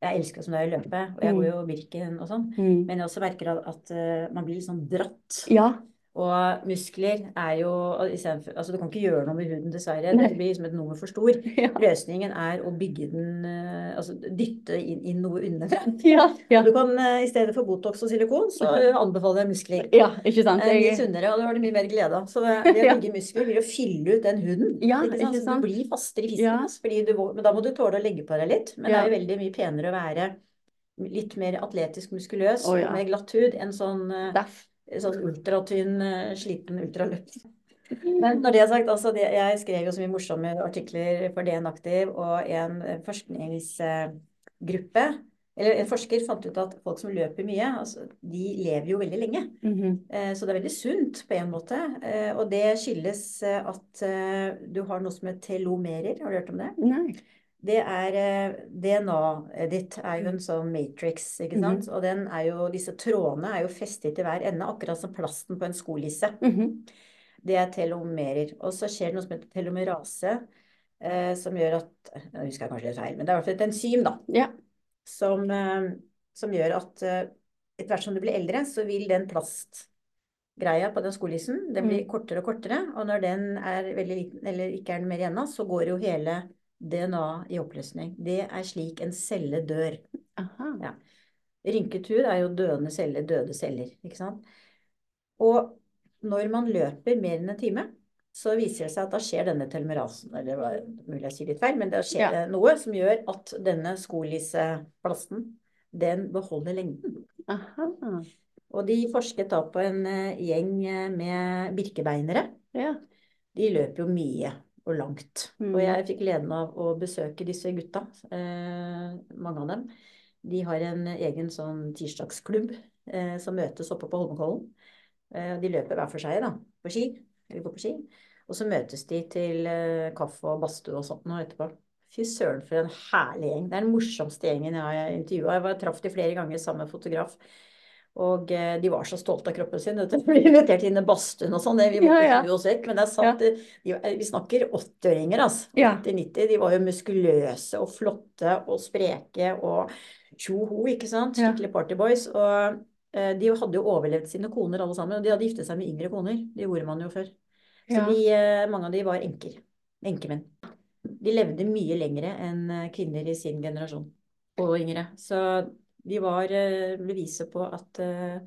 [SPEAKER 2] jeg elsker som det er å løpe, og jeg
[SPEAKER 1] Mm.
[SPEAKER 2] går jo Birken og sånn.
[SPEAKER 1] Mm.
[SPEAKER 2] Men jeg også merker at, at eh, man blir litt sånn dratt.
[SPEAKER 1] Ja.
[SPEAKER 2] Og muskler er jo for, Altså, du kan ikke gjøre noe med huden, dessverre.
[SPEAKER 1] Nei.
[SPEAKER 2] Det blir liksom et nummer for stor.
[SPEAKER 1] Ja.
[SPEAKER 2] Løsningen er å bygge den eh, Altså dytte inn, inn noe underfra.
[SPEAKER 1] Ja. ja.
[SPEAKER 2] Du kan eh, i stedet for Botox og silikon, så anbefaler jeg muskler.
[SPEAKER 1] ja, ikke sant? Jeg...
[SPEAKER 2] Litt sunnere, og det har du mye mer glede av. Så det, det å bygge muskler blir å fylle ut den huden.
[SPEAKER 1] Ja,
[SPEAKER 2] ikke sant?
[SPEAKER 1] ikke sant?
[SPEAKER 2] du blir fastere i fisken. Du, men da må du tåle å legge på deg litt. Men det er jo veldig mye penere å være litt mer atletisk muskuløs
[SPEAKER 1] oh, ja.
[SPEAKER 2] med glatt hud enn sånn, eh,
[SPEAKER 1] Daff.
[SPEAKER 2] Sånn ultratynn, eh, sliten ultraløp. Men når det er sagt, altså jeg skrev jo så mye morsomme artikler for DN Aktiv og en forskningsgruppe eller en forsker fant ut at folk som løper mye, altså, de lever jo veldig lenge.
[SPEAKER 1] Mhm.
[SPEAKER 2] Eh, Så det er veldig sunt på en måte. Eh, Og det skyldes at du har noe som heter telomerer. Har du hørt om det?
[SPEAKER 1] Nei.
[SPEAKER 2] Det er eh, DNA-et ditt er jo en sånn matrix, ikke sant? Og den er jo, disse trådene er jo festet i hver ende, akkurat som plasten på en skolisse.
[SPEAKER 1] Mhm.
[SPEAKER 2] Det er telomerer. Og så skjer det noe som heter telomerase, eh, som gjør at Nå husker jeg kanskje litt feil, men det er i hvert fall et enzym, da
[SPEAKER 1] Ja.
[SPEAKER 2] som, eh, som gjør at eh, etter hvert som du blir eldre, så vil den plastgreia på den skolissen, den blir kortere og kortere. Og når den er veldig liten, eller ikke er den mer igjen av, så går jo hele DNA i oppløsning. Det er slik en celle dør. Ja. Rynket hud er jo døende celler, døde celler, ikke sant. Og når man løper mer enn en time, så viser det seg at da skjer denne telomerasen, eller det mulig jeg sier litt feil, men da skjer
[SPEAKER 1] Ja.
[SPEAKER 2] det noe som gjør at denne skolisseplasten, den beholder lengden.
[SPEAKER 1] Aha.
[SPEAKER 2] Og de forsket da på en eh, gjeng eh, med birkebeinere.
[SPEAKER 1] Ja.
[SPEAKER 2] De løper jo mye og langt.
[SPEAKER 1] Mm.
[SPEAKER 2] Og jeg fikk gleden av å besøke disse gutta, eh, mange av dem. De har en egen sånn tirsdagsklubb eh, som møtes oppe på Holmenkollen. Eh, de løper hver for seg, da, på ski. Eller går på ski. Og så møtes de til eh, kaffe og badstue og sånt nå etterpå. Fy søren, for en herlig gjeng. Det er den morsomste gjengen jeg har intervjua. Jeg traff de flere ganger sammen med fotograf. Og eh, de var så stolte av kroppen sin. De ble invitert inn i badstuen og sånn. Vi måtte
[SPEAKER 1] Ja, ja.
[SPEAKER 2] oss vekk. Men det sant, de, vi snakker 80-åringer, altså.
[SPEAKER 1] Ja.
[SPEAKER 2] 80-90. De var jo muskuløse og flotte og spreke og tjoho, ikke sant.
[SPEAKER 1] Ja.
[SPEAKER 2] Skikkelig partyboys. Og eh, de hadde jo overlevd sine koner alle sammen. Og de hadde giftet seg med yngre koner. Det gjorde man jo før. Så
[SPEAKER 1] Ja.
[SPEAKER 2] de, eh, mange av de var enker. Enkemenn. De levde mye lengre enn eh, kvinner i sin generasjon. Og yngre. Så de var eh, beviset på at eh,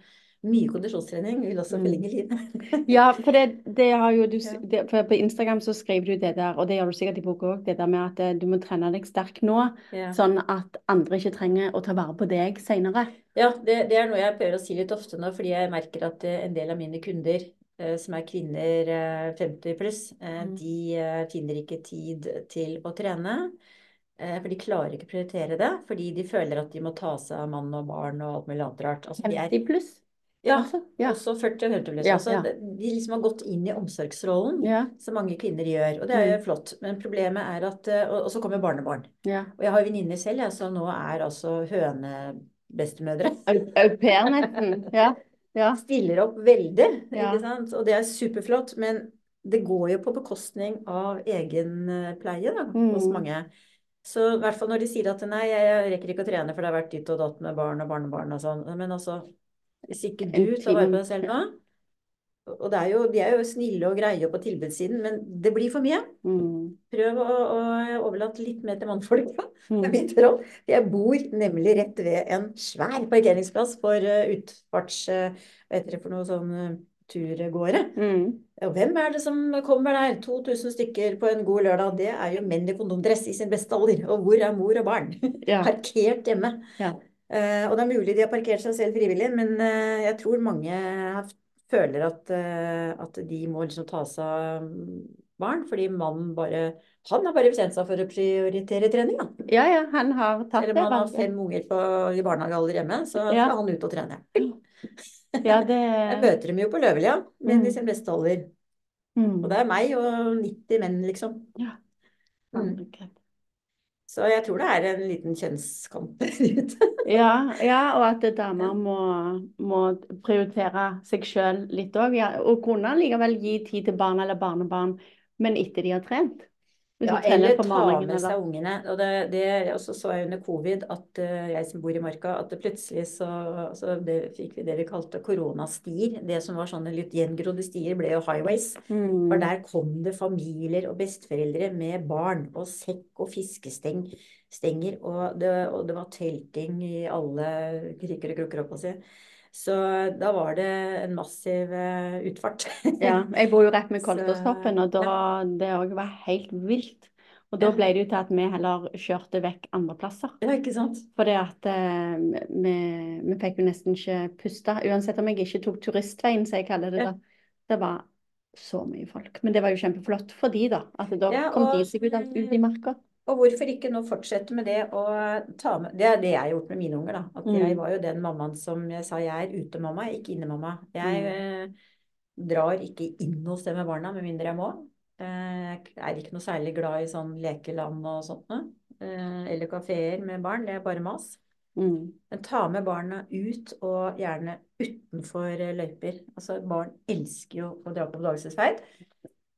[SPEAKER 2] mye kondisjonstrening vil også
[SPEAKER 1] Mm.
[SPEAKER 2] forlenge livet.
[SPEAKER 1] Ja, for det, det har jo du det, for På Instagram så skriver du det der, og det gjør du sikkert i boka òg, det der med at eh, du må trene deg sterk nå,
[SPEAKER 2] Ja.
[SPEAKER 1] sånn at andre ikke trenger å ta vare på deg seinere.
[SPEAKER 2] Ja, det, det er noe jeg prøver å si litt ofte nå, fordi jeg merker at eh, en del av mine kunder, eh, som er kvinner eh, 50 pluss, eh,
[SPEAKER 1] Mm.
[SPEAKER 2] de eh, finner ikke tid til å trene. Eh, For de klarer ikke å prioritere det, fordi de føler at de må ta seg av mann og barn og alt mulig annet rart. Altså, er,
[SPEAKER 1] 50 pluss,
[SPEAKER 2] ja,
[SPEAKER 1] altså. Ja.
[SPEAKER 2] også 40 og 50 pluss.
[SPEAKER 1] Ja,
[SPEAKER 2] Altså,
[SPEAKER 1] ja.
[SPEAKER 2] de liksom har gått inn i omsorgsrollen, som mange kvinner gjør. Og det er jo
[SPEAKER 1] Mm.
[SPEAKER 2] flott. Men problemet er at eh, Og, og så kommer barnebarn.
[SPEAKER 1] ja.
[SPEAKER 2] Og jeg har venninner selv, jeg, som nå er altså hønebestemødre.
[SPEAKER 1] Au pair, nesten. Ja. Ja.
[SPEAKER 2] stiller opp veldig,
[SPEAKER 1] Ja.
[SPEAKER 2] ikke sant? Og det er superflott, men det går jo på bekostning av egenpleie da, hos
[SPEAKER 1] Mm.
[SPEAKER 2] Så i hvert fall når de sier at nei, jeg rekker ikke å trene for det har vært ditt og datt med barn og barnebarn og sånn. Men altså, hvis ikke du tar vare på deg selv nå Og det er jo, de er jo snille og greie på tilbudssiden, men det blir for mye.
[SPEAKER 1] Mm.
[SPEAKER 2] Prøv å, å overlate litt mer til mannfolk. da. Det er
[SPEAKER 1] Mm.
[SPEAKER 2] Jeg bor nemlig rett ved en svær parkeringsplass for eh, utfarts... eh, hva heter det for noe sånn uh, turgåere.
[SPEAKER 1] Mm.
[SPEAKER 2] Og hvem er det som kommer der? 2000 stykker på en god lørdag. Det er jo menn i kondomdress i sin beste alder. Og hvor er mor og barn?
[SPEAKER 1] Ja.
[SPEAKER 2] Parkert hjemme.
[SPEAKER 1] Ja.
[SPEAKER 2] Uh, og det er mulig de har parkert seg selv frivillig, men uh, jeg tror mange har- føler at, uh, at de må liksom ta seg av barn, fordi mannen bare Han har bare bestemt seg for å prioritere trening, da.
[SPEAKER 1] ja, ja, han har tatt det
[SPEAKER 2] eller man har fem unger på, i barnehagealder hjemme, så
[SPEAKER 1] Ja.
[SPEAKER 2] skal han ut og trene.
[SPEAKER 1] Ja, det
[SPEAKER 2] Jeg møter dem jo på Løvelia, menn i
[SPEAKER 1] de
[SPEAKER 2] sin beste alder.
[SPEAKER 1] mm.
[SPEAKER 2] Og det er meg og 90 menn, liksom.
[SPEAKER 1] Ja.
[SPEAKER 2] Mm. Så jeg tror det er en liten kjønnskamp der ute.
[SPEAKER 1] Ja, ja, og at damer må, må prioritere seg sjøl litt òg. Ja, og kunne likevel gi tid til barn eller barnebarn, men etter de har trent.
[SPEAKER 2] Ja, eller ta med seg ungene. Og det, det også så jeg under covid, at eh, jeg som bor i Marka, at det plutselig så, så det, fikk vi det vi kalte koronastier. Det som var sånne litt gjengrodde stier, ble jo highways.
[SPEAKER 1] Mm.
[SPEAKER 2] For der kom det familier og besteforeldre med barn og sekk og fiskesteng. Stenger, og det, og det var telting i alle kriker og krukker, holdt på å si. Så da var det en massiv eh, utfart.
[SPEAKER 1] Ja, jeg bor jo rett med Kolterstoppen, og da det òg var helt vilt. Og da ble det jo til at vi heller kjørte vekk andre plasser.
[SPEAKER 2] Ja, ikke sant?
[SPEAKER 1] Fordi at eh, vi, vi fikk jo nesten ikke puste. Uansett om jeg ikke tok turistveien, som jeg kaller det
[SPEAKER 2] Ja.
[SPEAKER 1] da. Det var så mye folk. Men det var jo kjempeflott for de da. At da
[SPEAKER 2] Ja,
[SPEAKER 1] kom de
[SPEAKER 2] og-
[SPEAKER 1] seg ut, ut i marka.
[SPEAKER 2] Og hvorfor ikke nå fortsette med det å ta med Det er det jeg har gjort med mine unger, da. At jeg
[SPEAKER 1] Mm.
[SPEAKER 2] var jo den mammaen som jeg sa jeg er utemamma, ikke innemamma. Jeg
[SPEAKER 1] Mm.
[SPEAKER 2] eh, drar ikke inn hos dem med barna med mindre jeg må. Eh, Jeg er ikke noe særlig glad i sånn lekeland og sånt noe. Eh, Eller kafeer med barn. Det er bare mas.
[SPEAKER 1] Mm.
[SPEAKER 2] Men ta med barna ut, og gjerne utenfor eh, løyper. Altså, barn elsker jo å dra på oppdagelsesferd.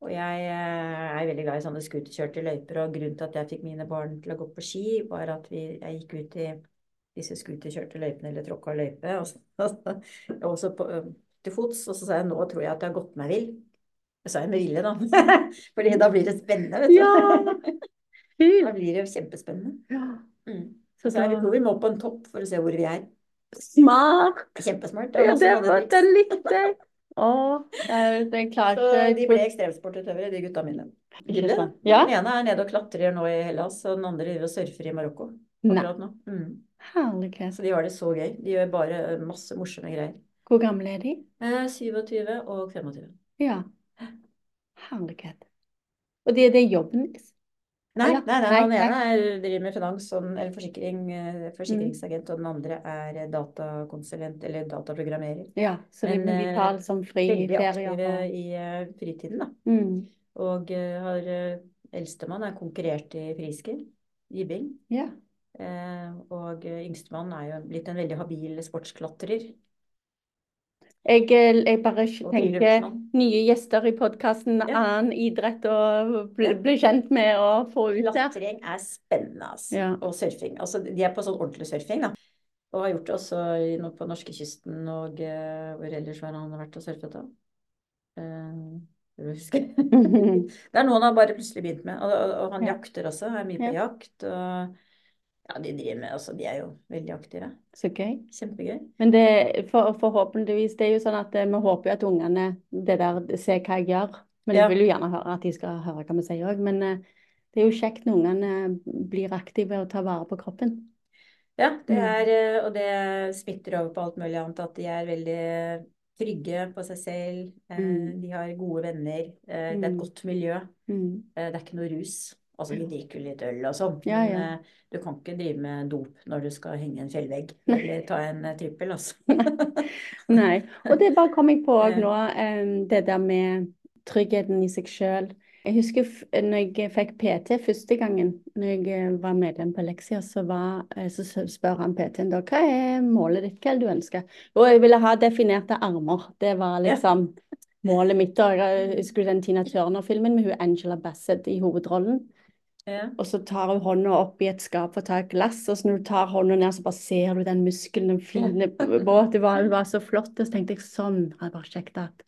[SPEAKER 2] Og jeg eh, er veldig glad i sånne scooterkjørte løyper, og grunnen til at jeg fikk mine barn til å gå på ski, var at vi, jeg gikk ut i disse scooterkjørte løypene, eller tråkka løype, og så, og så på, til fots, og så sa jeg nå tror jeg at jeg har gått meg vill. Det sa jeg med vilje, da. Fordi da blir det spennende, vet du.
[SPEAKER 1] Ja.
[SPEAKER 2] Da blir det kjempespennende.
[SPEAKER 1] Ja.
[SPEAKER 2] Mm.
[SPEAKER 1] Så
[SPEAKER 2] Så jeg tror vi må på en topp for å se hvor vi er.
[SPEAKER 1] Smart!
[SPEAKER 2] Kjempesmart. Det
[SPEAKER 1] Ja, det, var, den likte jeg. Å, jeg, jeg klarer
[SPEAKER 2] Så de ble ekstremsportutøvere, de gutta mine.
[SPEAKER 1] Ja.
[SPEAKER 2] Den ene er nede og klatrer nå i Hellas, og den andre driver og surfer i Marokko akkurat nå. Mm.
[SPEAKER 1] herlighet.
[SPEAKER 2] Så de har det så gøy. De gjør bare masse morsomme greier.
[SPEAKER 1] Hvor gamle er de?
[SPEAKER 2] Eh, 27 og 25.
[SPEAKER 1] Ja. Herlighet. Og det, er det jobben deres?
[SPEAKER 2] Nei, nei, nei, han ene er, driver med finans eller forsikring, forsikringsagent, forsikringsagent, og den andre er datakonsulent eller dataprogrammerer.
[SPEAKER 1] Ja, så de,
[SPEAKER 2] Men,
[SPEAKER 1] de
[SPEAKER 2] eh,
[SPEAKER 1] liksom fri
[SPEAKER 2] Veldig aktive i eh, fritiden, da.
[SPEAKER 1] mm.
[SPEAKER 2] Og eh, har eh, eldstemann er konkurrert i friskill, jibbing.
[SPEAKER 1] Ja.
[SPEAKER 2] Eh, og eh, yngstemann er jo blitt en veldig habil sportsklatrer.
[SPEAKER 1] Jeg, eh, jeg bare tenker nye gjester i podkasten,
[SPEAKER 2] Ja.
[SPEAKER 1] annen idrett å bli, bli kjent med og få ut der.
[SPEAKER 2] Klatring er spennende, altså.
[SPEAKER 1] Ja.
[SPEAKER 2] Og surfing. Altså, de er på sånn ordentlig surfing, da. Og har gjort det også på norskekysten og uh, hvor ellers har han vært og surfet da? Uh, det er noe han har bare plutselig begynt med. Og, og, og han
[SPEAKER 1] Ja.
[SPEAKER 2] jakter også, er mye på
[SPEAKER 1] Ja.
[SPEAKER 2] jakt. Og ja, de driver med Altså, de er jo veldig aktive.
[SPEAKER 1] Så gøy.
[SPEAKER 2] Kjempegøy.
[SPEAKER 1] Men det, for, forhåpentligvis, det er jo sånn at eh, vi håper jo at ungene det der, ser hva jeg gjør. Men
[SPEAKER 2] Ja.
[SPEAKER 1] jeg vil jo gjerne høre at de skal høre hva vi sier òg. Men eh, det er jo kjekt når ungene blir aktive og tar vare på kroppen.
[SPEAKER 2] Ja, det
[SPEAKER 1] Mm.
[SPEAKER 2] er, eh, og det smitter over på alt mulig annet. At de er veldig trygge på seg selv. eh,
[SPEAKER 1] Mm.
[SPEAKER 2] De har gode venner. eh, Det er et
[SPEAKER 1] Mm.
[SPEAKER 2] godt miljø.
[SPEAKER 1] Mm.
[SPEAKER 2] Eh, Det er ikke noe rus. Altså, vi drikker jo litt øl og sånn,
[SPEAKER 1] Ja,
[SPEAKER 2] men
[SPEAKER 1] ja.
[SPEAKER 2] eh, du kan ikke drive med dop når du skal henge en fjellvegg,
[SPEAKER 1] Nei.
[SPEAKER 2] eller ta en eh, trippel, altså.
[SPEAKER 1] Nei. Og det bare kom jeg på nå, eh, det der med tryggheten i seg sjøl. Jeg husker når jeg fikk PT første gangen, når jeg var medlem på Leksia, så, var, så spør han PT-en da hva er målet ditt, hva er det du ønsker? Og jeg ville ha definerte armer. Det var
[SPEAKER 2] Ja.
[SPEAKER 1] liksom målet mitt. Og jeg husker den Tina Turner-filmen med hun Angela Bassett i hovedrollen.
[SPEAKER 2] Ja.
[SPEAKER 1] Og så tar hun hånda opp i et skap for å ta et glass, og så når du tar hånda ned, så bare ser du den muskelen, den fine båten. Det var, det var så flott. Og så tenkte jeg sånn hadde jeg bare sjekket at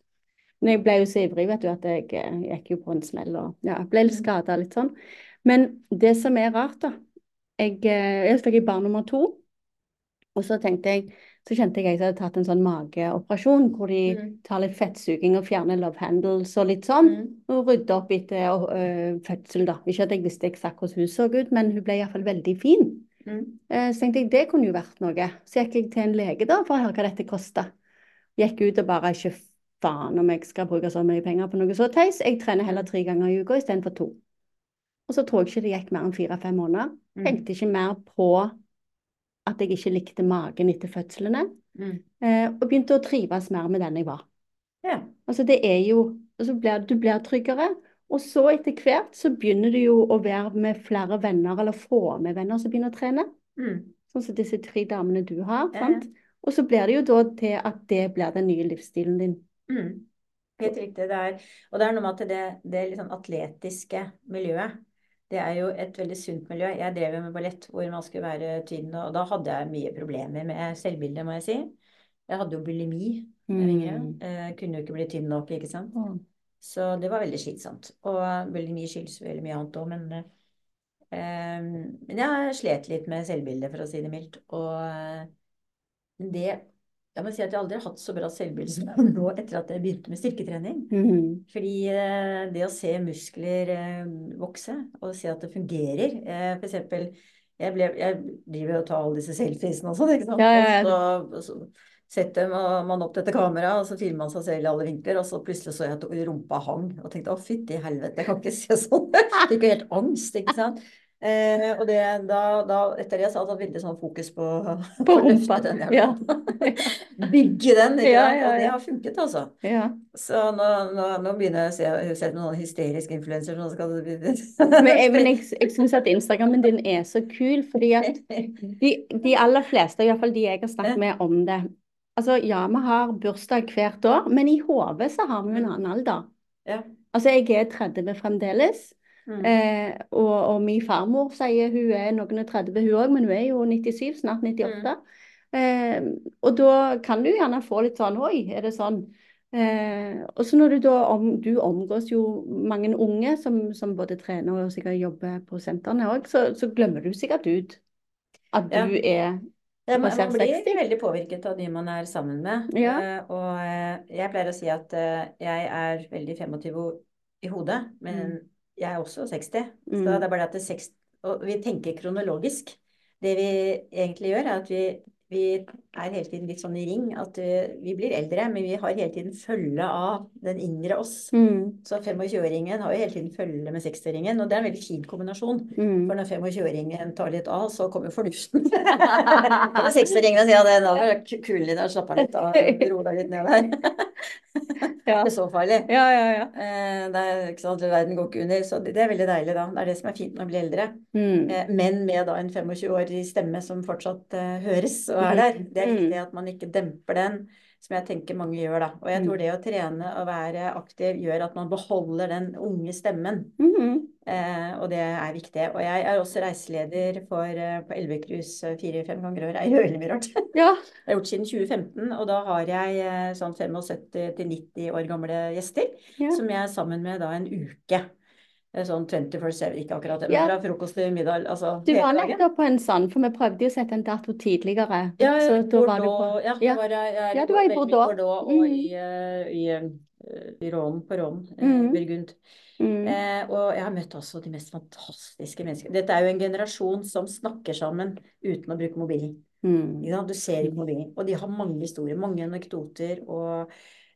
[SPEAKER 1] Men jeg ble jo så ivrig, vet du, at jeg eh, gikk jo på en smell og ja, ble litt skada litt sånn. Men det som er rart, da Jeg, eh, jeg fikk barn nummer to, og så tenkte jeg så kjente jeg at jeg hadde tatt en sånn mageoperasjon hvor de
[SPEAKER 2] Mm.
[SPEAKER 1] tar litt fettsuging og fjerner love handles og litt sånn
[SPEAKER 2] Mm.
[SPEAKER 1] og rydde opp etter øh, fødsel, da. Ikke at jeg visste eksakt hvordan hun så ut, men hun ble iallfall veldig fin.
[SPEAKER 2] Mm.
[SPEAKER 1] Eh, så tenkte jeg det kunne jo vært noe. Så gikk jeg til en lege da for å høre hva dette kosta. Gikk ut og bare ikke faen om jeg skal bruke så mye penger på noe så teis. Jeg trener heller tre ganger i uka istedenfor to. Og så tror jeg ikke det gikk mer enn fire-fem måneder.
[SPEAKER 2] Mm.
[SPEAKER 1] Tenkte ikke mer på at jeg ikke likte magen etter fødslene.
[SPEAKER 2] Mm.
[SPEAKER 1] Eh, og begynte å trives mer med den jeg var.
[SPEAKER 2] Ja.
[SPEAKER 1] Altså det er jo altså blir, Du blir tryggere, og så etter hvert så begynner du jo å være med flere venner, eller få med venner som begynner å trene.
[SPEAKER 2] Mm.
[SPEAKER 1] Sånn som disse tre damene du har.
[SPEAKER 2] Ja,
[SPEAKER 1] sant? Og så blir det jo da til at det blir den nye livsstilen din.
[SPEAKER 2] Mm. Helt riktig. Det er, og det er noe med at det, det sånn atletiske miljøet, det er jo et veldig sunt miljø. Jeg drev jo med ballett hvor man skulle være tynn, og da hadde jeg mye problemer med selvbildet, må jeg si. Jeg hadde jo bulimi.
[SPEAKER 1] Mm.
[SPEAKER 2] Eh, kunne jo ikke bli tynn nok, ikke sant.
[SPEAKER 1] Mm.
[SPEAKER 2] Så det var veldig slitsomt. Og bulimi skyldes veldig mye annet òg, men eh, Men jeg slet litt med selvbildet, for å si det mildt. Og eh, det jeg må si at jeg aldri har hatt så bra selvbilde som nå etter at jeg begynte med styrketrening.
[SPEAKER 1] Mhm.
[SPEAKER 2] Fordi eh, det å se muskler eh, vokse, og se at det fungerer eh, For eksempel, jeg, ble, jeg driver og tar alle disse selfiesene og sånn, ikke sant.
[SPEAKER 1] Ja, ja, ja.
[SPEAKER 2] Og så, og så setter man man opp dette kameraet, og så filmer man seg selv i alle vinkler, og så plutselig så jeg at rumpa hang, og tenkte å fytti helvete, jeg kan ikke se sånn. Fikk jo helt angst, ikke sant. Eh, og det, da, da, etter det så har jeg hatt veldig sånn fokus på,
[SPEAKER 1] På
[SPEAKER 2] å løfte den
[SPEAKER 1] Ja.
[SPEAKER 2] jævla Bygge den, ikke
[SPEAKER 1] Ja, ja,
[SPEAKER 2] Og det har funket, altså.
[SPEAKER 1] Ja.
[SPEAKER 2] Så nå, nå, nå begynner jeg å se, ser noen hysteriske influenser som skal
[SPEAKER 1] Men, men jeg, jeg syns at Instagrammen din er så kul, fordi at de, de aller fleste, iallfall de jeg har snakket med om det Altså, ja, vi har bursdag hvert år, men i hodet så har vi en annen alder.
[SPEAKER 2] Ja.
[SPEAKER 1] Altså, jeg er 30 fremdeles.
[SPEAKER 2] Mm.
[SPEAKER 1] Eh, og, og min farmor sier hun er noen og 30, hun òg, men hun er jo 97, snart 98. Eh, og da kan du gjerne få litt sånn Oi, er det sånn? Eh, og så når du da om, Du omgås jo mange unge som, som både trener og sikkert jobber på sentrene òg, så, så glemmer du sikkert ut at
[SPEAKER 2] Ja.
[SPEAKER 1] du er
[SPEAKER 2] Ja, man, man blir
[SPEAKER 1] 60.
[SPEAKER 2] veldig påvirket av de man er sammen med.
[SPEAKER 1] Ja.
[SPEAKER 2] Eh, og eh, jeg pleier å si at eh, jeg er veldig 25 i hodet, men jeg er også 60. Så
[SPEAKER 1] Mm.
[SPEAKER 2] det er bare at det er 60, og vi tenker kronologisk. Det vi egentlig gjør, er at vi, vi er hele tiden litt sånn i ring. At eh, vi blir eldre, men vi har hele tiden følge av den yngre oss.
[SPEAKER 1] mm,
[SPEAKER 2] Så 25-åringen har jo hele tiden følge med 60-åringen, og det er en veldig fin kombinasjon.
[SPEAKER 1] mm.
[SPEAKER 2] For når 25-åringen tar litt av, så kommer fornuften. og 60-åringen sier at det nå er det kul litt, slapp av litt av, ro deg litt ned der.
[SPEAKER 1] Ja.
[SPEAKER 2] Det er så farlig.
[SPEAKER 1] Ja, ja, ja.
[SPEAKER 2] Eh, Det er, ikke sant, verden går ikke under, så det er veldig deilig da. Det er det som er fint når man blir eldre.
[SPEAKER 1] Mm.
[SPEAKER 2] Eh, Men med da en 25-årig stemme som fortsatt eh, høres og er der. Det er
[SPEAKER 1] Mm.
[SPEAKER 2] viktig at man ikke demper den, som jeg tenker mange gjør da. Og jeg
[SPEAKER 1] Mm.
[SPEAKER 2] tror det å trene og være aktiv gjør at man beholder den unge stemmen.
[SPEAKER 1] Mhm.
[SPEAKER 2] Eh, og det er viktig. Og jeg er også reiseleder for, eh, på Elvecruise fire-fem ganger i året. Det er jo veldig mye rart. Det
[SPEAKER 1] Ja.
[SPEAKER 2] har jeg gjort siden 2015, og da har jeg eh, sånn 75-90 år gamle gjester
[SPEAKER 1] Ja.
[SPEAKER 2] som jeg er sammen med da en uke. Er Sånn 24-7, ikke akkurat det, men
[SPEAKER 1] Ja.
[SPEAKER 2] frokost til middag. Altså
[SPEAKER 1] Du var nettopp på en sånn, for vi prøvde jo å sette en dato tidligere.
[SPEAKER 2] Ja,
[SPEAKER 1] så da var du på
[SPEAKER 2] ja,
[SPEAKER 1] Ja.
[SPEAKER 2] var jeg, jeg er
[SPEAKER 1] Ja, du var i Bordeaux.
[SPEAKER 2] Bordeaux og
[SPEAKER 1] Mm.
[SPEAKER 2] i, eh, i, eh, i Rån, på eh,
[SPEAKER 1] Mm.
[SPEAKER 2] Burgund.
[SPEAKER 1] Mm.
[SPEAKER 2] Eh, og jeg har møtt også de mest fantastiske mennesker. Dette er jo en generasjon som snakker sammen uten å bruke mobilen.
[SPEAKER 1] Mm.
[SPEAKER 2] Ja. Du ser ikke mobilen. Og de har mange historier, mange anekdoter. Og eh,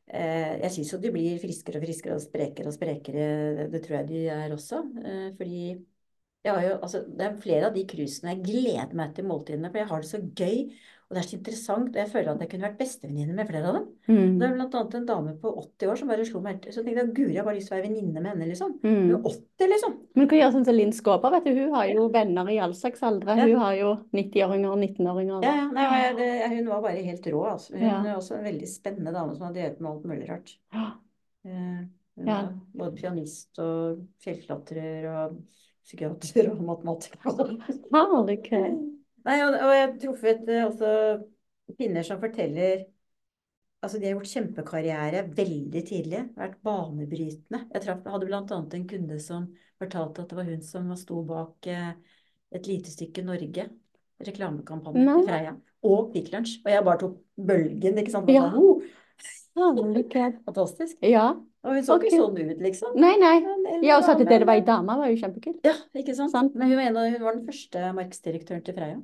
[SPEAKER 2] jeg syns jo de blir friskere og friskere og sprekere og sprekere. Det tror jeg de er også. Eh, fordi jo, altså, det er flere av de cruisene jeg gleder meg til måltidene, for jeg har det så gøy. Og det er så interessant, og jeg føler at jeg kunne vært bestevenninne med flere av dem.
[SPEAKER 1] Mm.
[SPEAKER 2] Det er blant annet en dame på 80 år som bare slo meg helt Så tenkte jeg guri, jeg har bare lyst til å være venninne med henne, liksom. Hun
[SPEAKER 1] Mm.
[SPEAKER 2] er 80, liksom.
[SPEAKER 1] Men du kan gjøre sånn som Linn Skåber, vet du. Hun har jo venner i all slags aldre.
[SPEAKER 2] Ja.
[SPEAKER 1] Hun har jo 90-åringer og 19-åringer.
[SPEAKER 2] Ja, ja, nei, jeg- det, hun var bare helt rå, altså. Hun
[SPEAKER 1] Ja.
[SPEAKER 2] er også en veldig spennende dame som har drevet med alt mulig rart.
[SPEAKER 1] Ja.
[SPEAKER 2] Eh, Hun både pianist og fjellklatrer og psykiater og matematiker.
[SPEAKER 1] Herlig.
[SPEAKER 2] Nei, og, og jeg har truffet eh, også kvinner som forteller Altså, de har gjort kjempekarriere veldig tidlig. Vært banebrytende. Jeg traff, hadde annet en kunde som fortalte at det var hun som sto bak eh, et lite stykke Norge. Reklamekampanje
[SPEAKER 1] no.
[SPEAKER 2] til Freia. Og Kvikk Lunsj. Og jeg bare tok bølgen, ikke sant.
[SPEAKER 1] Ja.
[SPEAKER 2] Fantastisk.
[SPEAKER 1] Ja.
[SPEAKER 2] Og hun så
[SPEAKER 1] okay.
[SPEAKER 2] ikke sånn ut, liksom.
[SPEAKER 1] Nei, nei. Ja, og så at det var ei dame, var jo kjempekult.
[SPEAKER 2] Ja, ikke sant.
[SPEAKER 1] Sånn.
[SPEAKER 2] Men hun var, en hun var den første markedsdirektøren til Freia.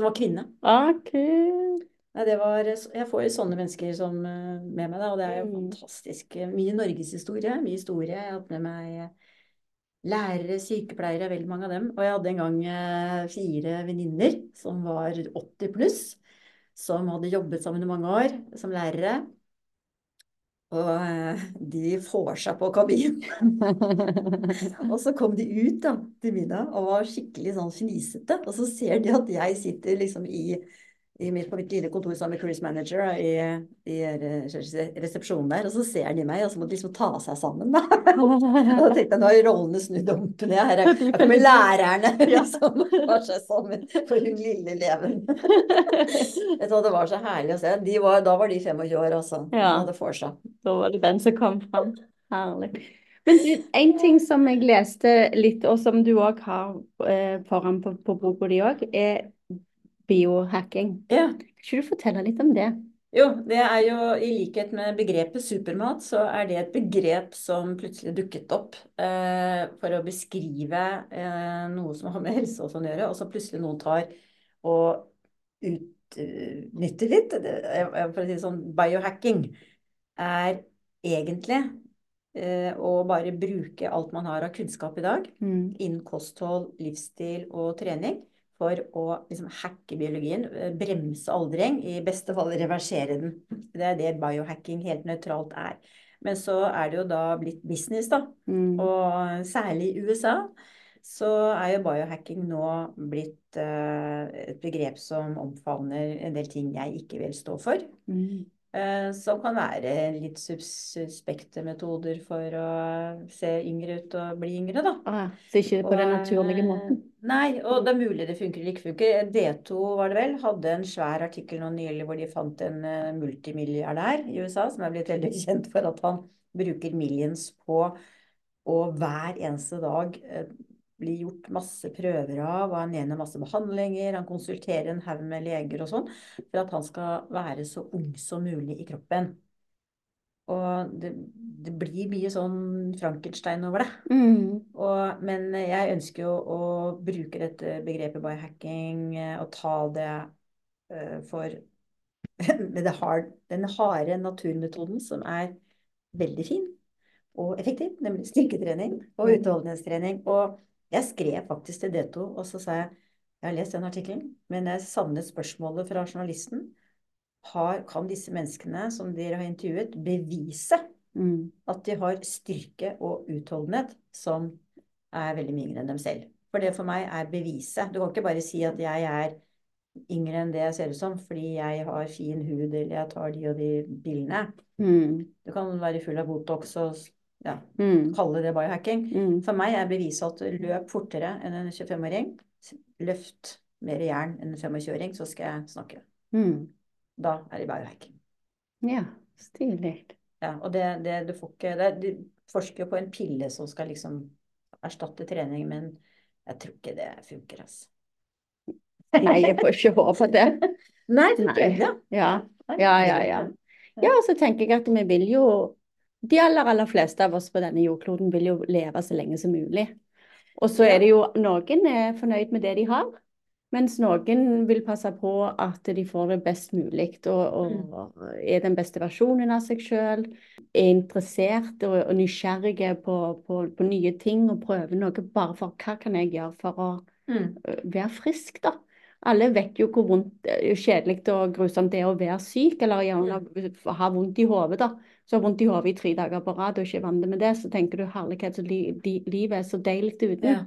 [SPEAKER 2] Som var kvinne.
[SPEAKER 1] Ah.
[SPEAKER 2] Nei, det var, jeg får jo sånne mennesker som, eh, med meg, da, og det er jo
[SPEAKER 1] Mm.
[SPEAKER 2] fantastisk. Mye norgeshistorie, mye historie. Jeg har hatt med meg eh, lærere, sykepleiere, veldig mange av dem. Og jeg hadde en gang eh, fire venninner som var 80 pluss, som hadde jobbet sammen i mange år som lærere. Og eh, de får seg på kabinen. Og så kom de ut da, til middag og var skikkelig sånn fnisete. Og så ser de at jeg sitter liksom i, i mitt, på mitt lille kontor sammen med cruise manager da, i, i resepsjonen der. Og så ser de meg, og så må de liksom ta seg sammen. Da. Og da tenkte jeg nå har rollene snudd om på det. Her er- kommer lærerne liksom tar seg sammen for hun lille eleven. jeg sa det var så herlig å se. De var, da var de 25 år, altså.
[SPEAKER 1] Ja.
[SPEAKER 2] De hadde vorsa.
[SPEAKER 1] Da var det den som kom fram. Herlig. Men du, en ting som jeg leste litt, og som du òg har eh, foran på, på boka di òg, er biohacking.
[SPEAKER 2] Ja.
[SPEAKER 1] Kan ikke du fortelle litt om det?
[SPEAKER 2] Jo, det er jo i likhet med begrepet supermat, så er det et begrep som plutselig dukket opp eh, for å beskrive eh, noe som har med helse og sånn å gjøre, og så plutselig noen tar og utnytter litt. For å si det sånn, biohacking er egentlig eh, å bare bruke alt man har av kunnskap i dag
[SPEAKER 1] Mm.
[SPEAKER 2] innen kosthold, livsstil og trening for å liksom hacke biologien, eh, bremse aldring, i beste fall reversere den. Det er det biohacking helt nøytralt er. Men så er det jo da blitt business, da.
[SPEAKER 1] Mm.
[SPEAKER 2] Og særlig i USA så er jo biohacking nå blitt uh, et begrep som omfavner en del ting jeg ikke vil stå for.
[SPEAKER 1] Mm.
[SPEAKER 2] Eh, som kan være litt sus suspekte metoder for å se yngre ut og bli yngre, da.
[SPEAKER 1] Ah, så ikke på den naturlige
[SPEAKER 2] eh,
[SPEAKER 1] måten.
[SPEAKER 2] Nei, og det er mulig det funker eller ikke funker. D2 var det vel, hadde en svær artikkel nå nylig hvor de fant en uh, multimilliardær i USA som er blitt veldig kjent for at han bruker millions på å hver eneste dag eh, bli gjort masse prøver av, og han gjennom masse behandlinger, han konsulterer en haug med leger og sånn, for at han skal være så ung som mulig i kroppen. Og det, det blir mye sånn Frankenstein over det.
[SPEAKER 1] Mm.
[SPEAKER 2] Og, men jeg ønsker jo å bruke dette begrepet biohacking eh, og ta det uh, for med det hard, den harde naturmetoden som er veldig fin og effektiv, nemlig styrketrening og utholdenhetstrening. Og jeg skrev faktisk til D2, og så sa jeg jeg har lest den artikkelen, men jeg savnet spørsmålet fra journalisten. Har, kan disse menneskene som dere har intervjuet, bevise
[SPEAKER 1] Mm.
[SPEAKER 2] at de har styrke og utholdenhet som er veldig mye yngre enn dem selv. For det for meg er beviset. Du kan ikke bare si at jeg er yngre enn det jeg ser ut som fordi jeg har fin hud eller jeg tar de og de bildene.
[SPEAKER 1] Mm.
[SPEAKER 2] Du kan være full av Botox og ja,
[SPEAKER 1] Mm.
[SPEAKER 2] kalle det biohacking.
[SPEAKER 1] Mm.
[SPEAKER 2] For meg er beviset at løp fortere enn en 25-åring. Løft mer jern enn en 25-åring, så skal jeg snakke.
[SPEAKER 1] Mm.
[SPEAKER 2] Da er det biohacking.
[SPEAKER 1] Ja, stilig.
[SPEAKER 2] Ja, og det, det du får ikke det, Du forsker på en pille som skal liksom erstatte trening, men jeg tror ikke det funker, altså.
[SPEAKER 1] Nei, jeg får ikke håpe det.
[SPEAKER 2] Nei, det tror jeg.
[SPEAKER 1] Ja. Ja, ja, ja. Ja, og så tenker jeg at vi vil jo De aller, aller fleste av oss på denne jordkloden vil jo leve så lenge som mulig. Og så er det jo Noen er fornøyd med det de har, mens noen vil passe på at de får det best mulig og,
[SPEAKER 2] Mm.
[SPEAKER 1] og er den beste versjonen av seg sjøl. Er interessert og, og nysgjerrige på, på, på nye ting og prøver noe bare for hva kan jeg gjøre for å
[SPEAKER 2] Mm.
[SPEAKER 1] være frisk, da. Alle vet jo hvor vondt, kjedelig og grusomt det er å være syk, eller gjerne ha vondt i hodet, da. Så har vondt i hodet i tre dager på rad og ikke er vant med det, så tenker du herlighet, så li, li, livet er så deilig uten.
[SPEAKER 2] Ja.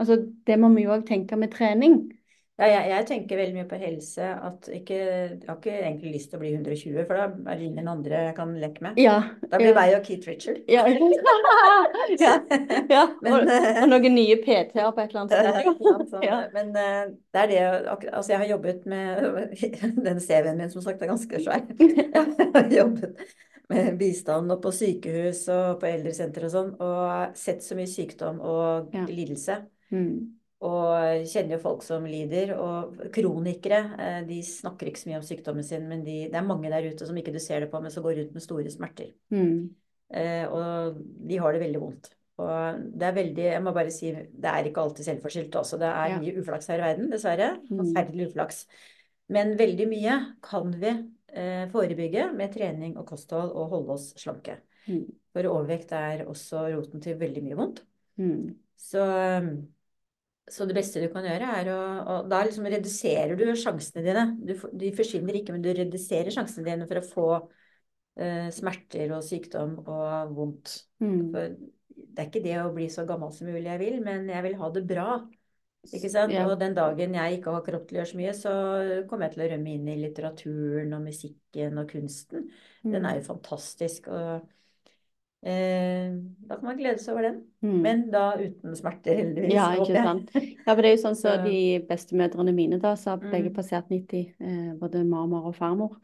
[SPEAKER 1] Altså, det må vi jo òg tenke med trening.
[SPEAKER 2] Ja, jeg, jeg tenker veldig mye på helse. At ikke, jeg har ikke egentlig lyst til å bli 120, for da er det ingen andre jeg kan leke med.
[SPEAKER 1] Ja.
[SPEAKER 2] Da blir
[SPEAKER 1] ja.
[SPEAKER 2] meg og Keith Richard.
[SPEAKER 1] Ja, ja.
[SPEAKER 2] Men,
[SPEAKER 1] Og, og noen nye PT-er på et eller annet sted.
[SPEAKER 2] Men det er det Altså, jeg har jobbet med Den CV-en min, som sagt, er ganske svær. Jeg har jobbet bistand og på sykehus og på eldresenter og sånn, og sett så mye sykdom og
[SPEAKER 1] Ja.
[SPEAKER 2] lidelse.
[SPEAKER 1] Mm.
[SPEAKER 2] Og kjenner jo folk som lider. Og kronikere, eh, de snakker ikke så mye om sykdommen sin, men de, det er mange der ute som ikke du ser det på, men som går rundt med store smerter.
[SPEAKER 1] Mm.
[SPEAKER 2] Eh, og de har det veldig vondt. Og det er veldig Jeg må bare si, det er ikke alltid selvforskyldt også. Det er
[SPEAKER 1] Ja.
[SPEAKER 2] mye uflaks her i verden, dessverre.
[SPEAKER 1] Mm.
[SPEAKER 2] Forferdelig uflaks. Men veldig mye kan vi forebygge med trening og kosthold og holde oss slanke.
[SPEAKER 1] Mm.
[SPEAKER 2] For overvekt er også roten til veldig mye vondt.
[SPEAKER 1] Mm.
[SPEAKER 2] Så, så det beste du kan gjøre, er å og Da liksom reduserer du sjansene dine. Du, de forsvinner ikke, men du reduserer sjansene dine for å få uh, smerter og sykdom og vondt.
[SPEAKER 1] Mm.
[SPEAKER 2] Det er ikke det å bli så gammel som mulig jeg vil, men jeg vil ha det bra. Ikke sant?
[SPEAKER 1] Ja.
[SPEAKER 2] Og den dagen jeg ikke har kropp til å gjøre så mye, så kommer jeg til å rømme inn i litteraturen og musikken og kunsten. Den
[SPEAKER 1] Mm.
[SPEAKER 2] er jo fantastisk. Og eh, da kan man glede seg over den.
[SPEAKER 1] Mm.
[SPEAKER 2] Men da uten smerter, heldigvis.
[SPEAKER 1] Ja, ikke sant. Ja, for det er jo sånn som
[SPEAKER 2] Så-
[SPEAKER 1] de bestemødrene mine, da, så har begge
[SPEAKER 2] Mm.
[SPEAKER 1] passert 90, eh, både mormor og farmor.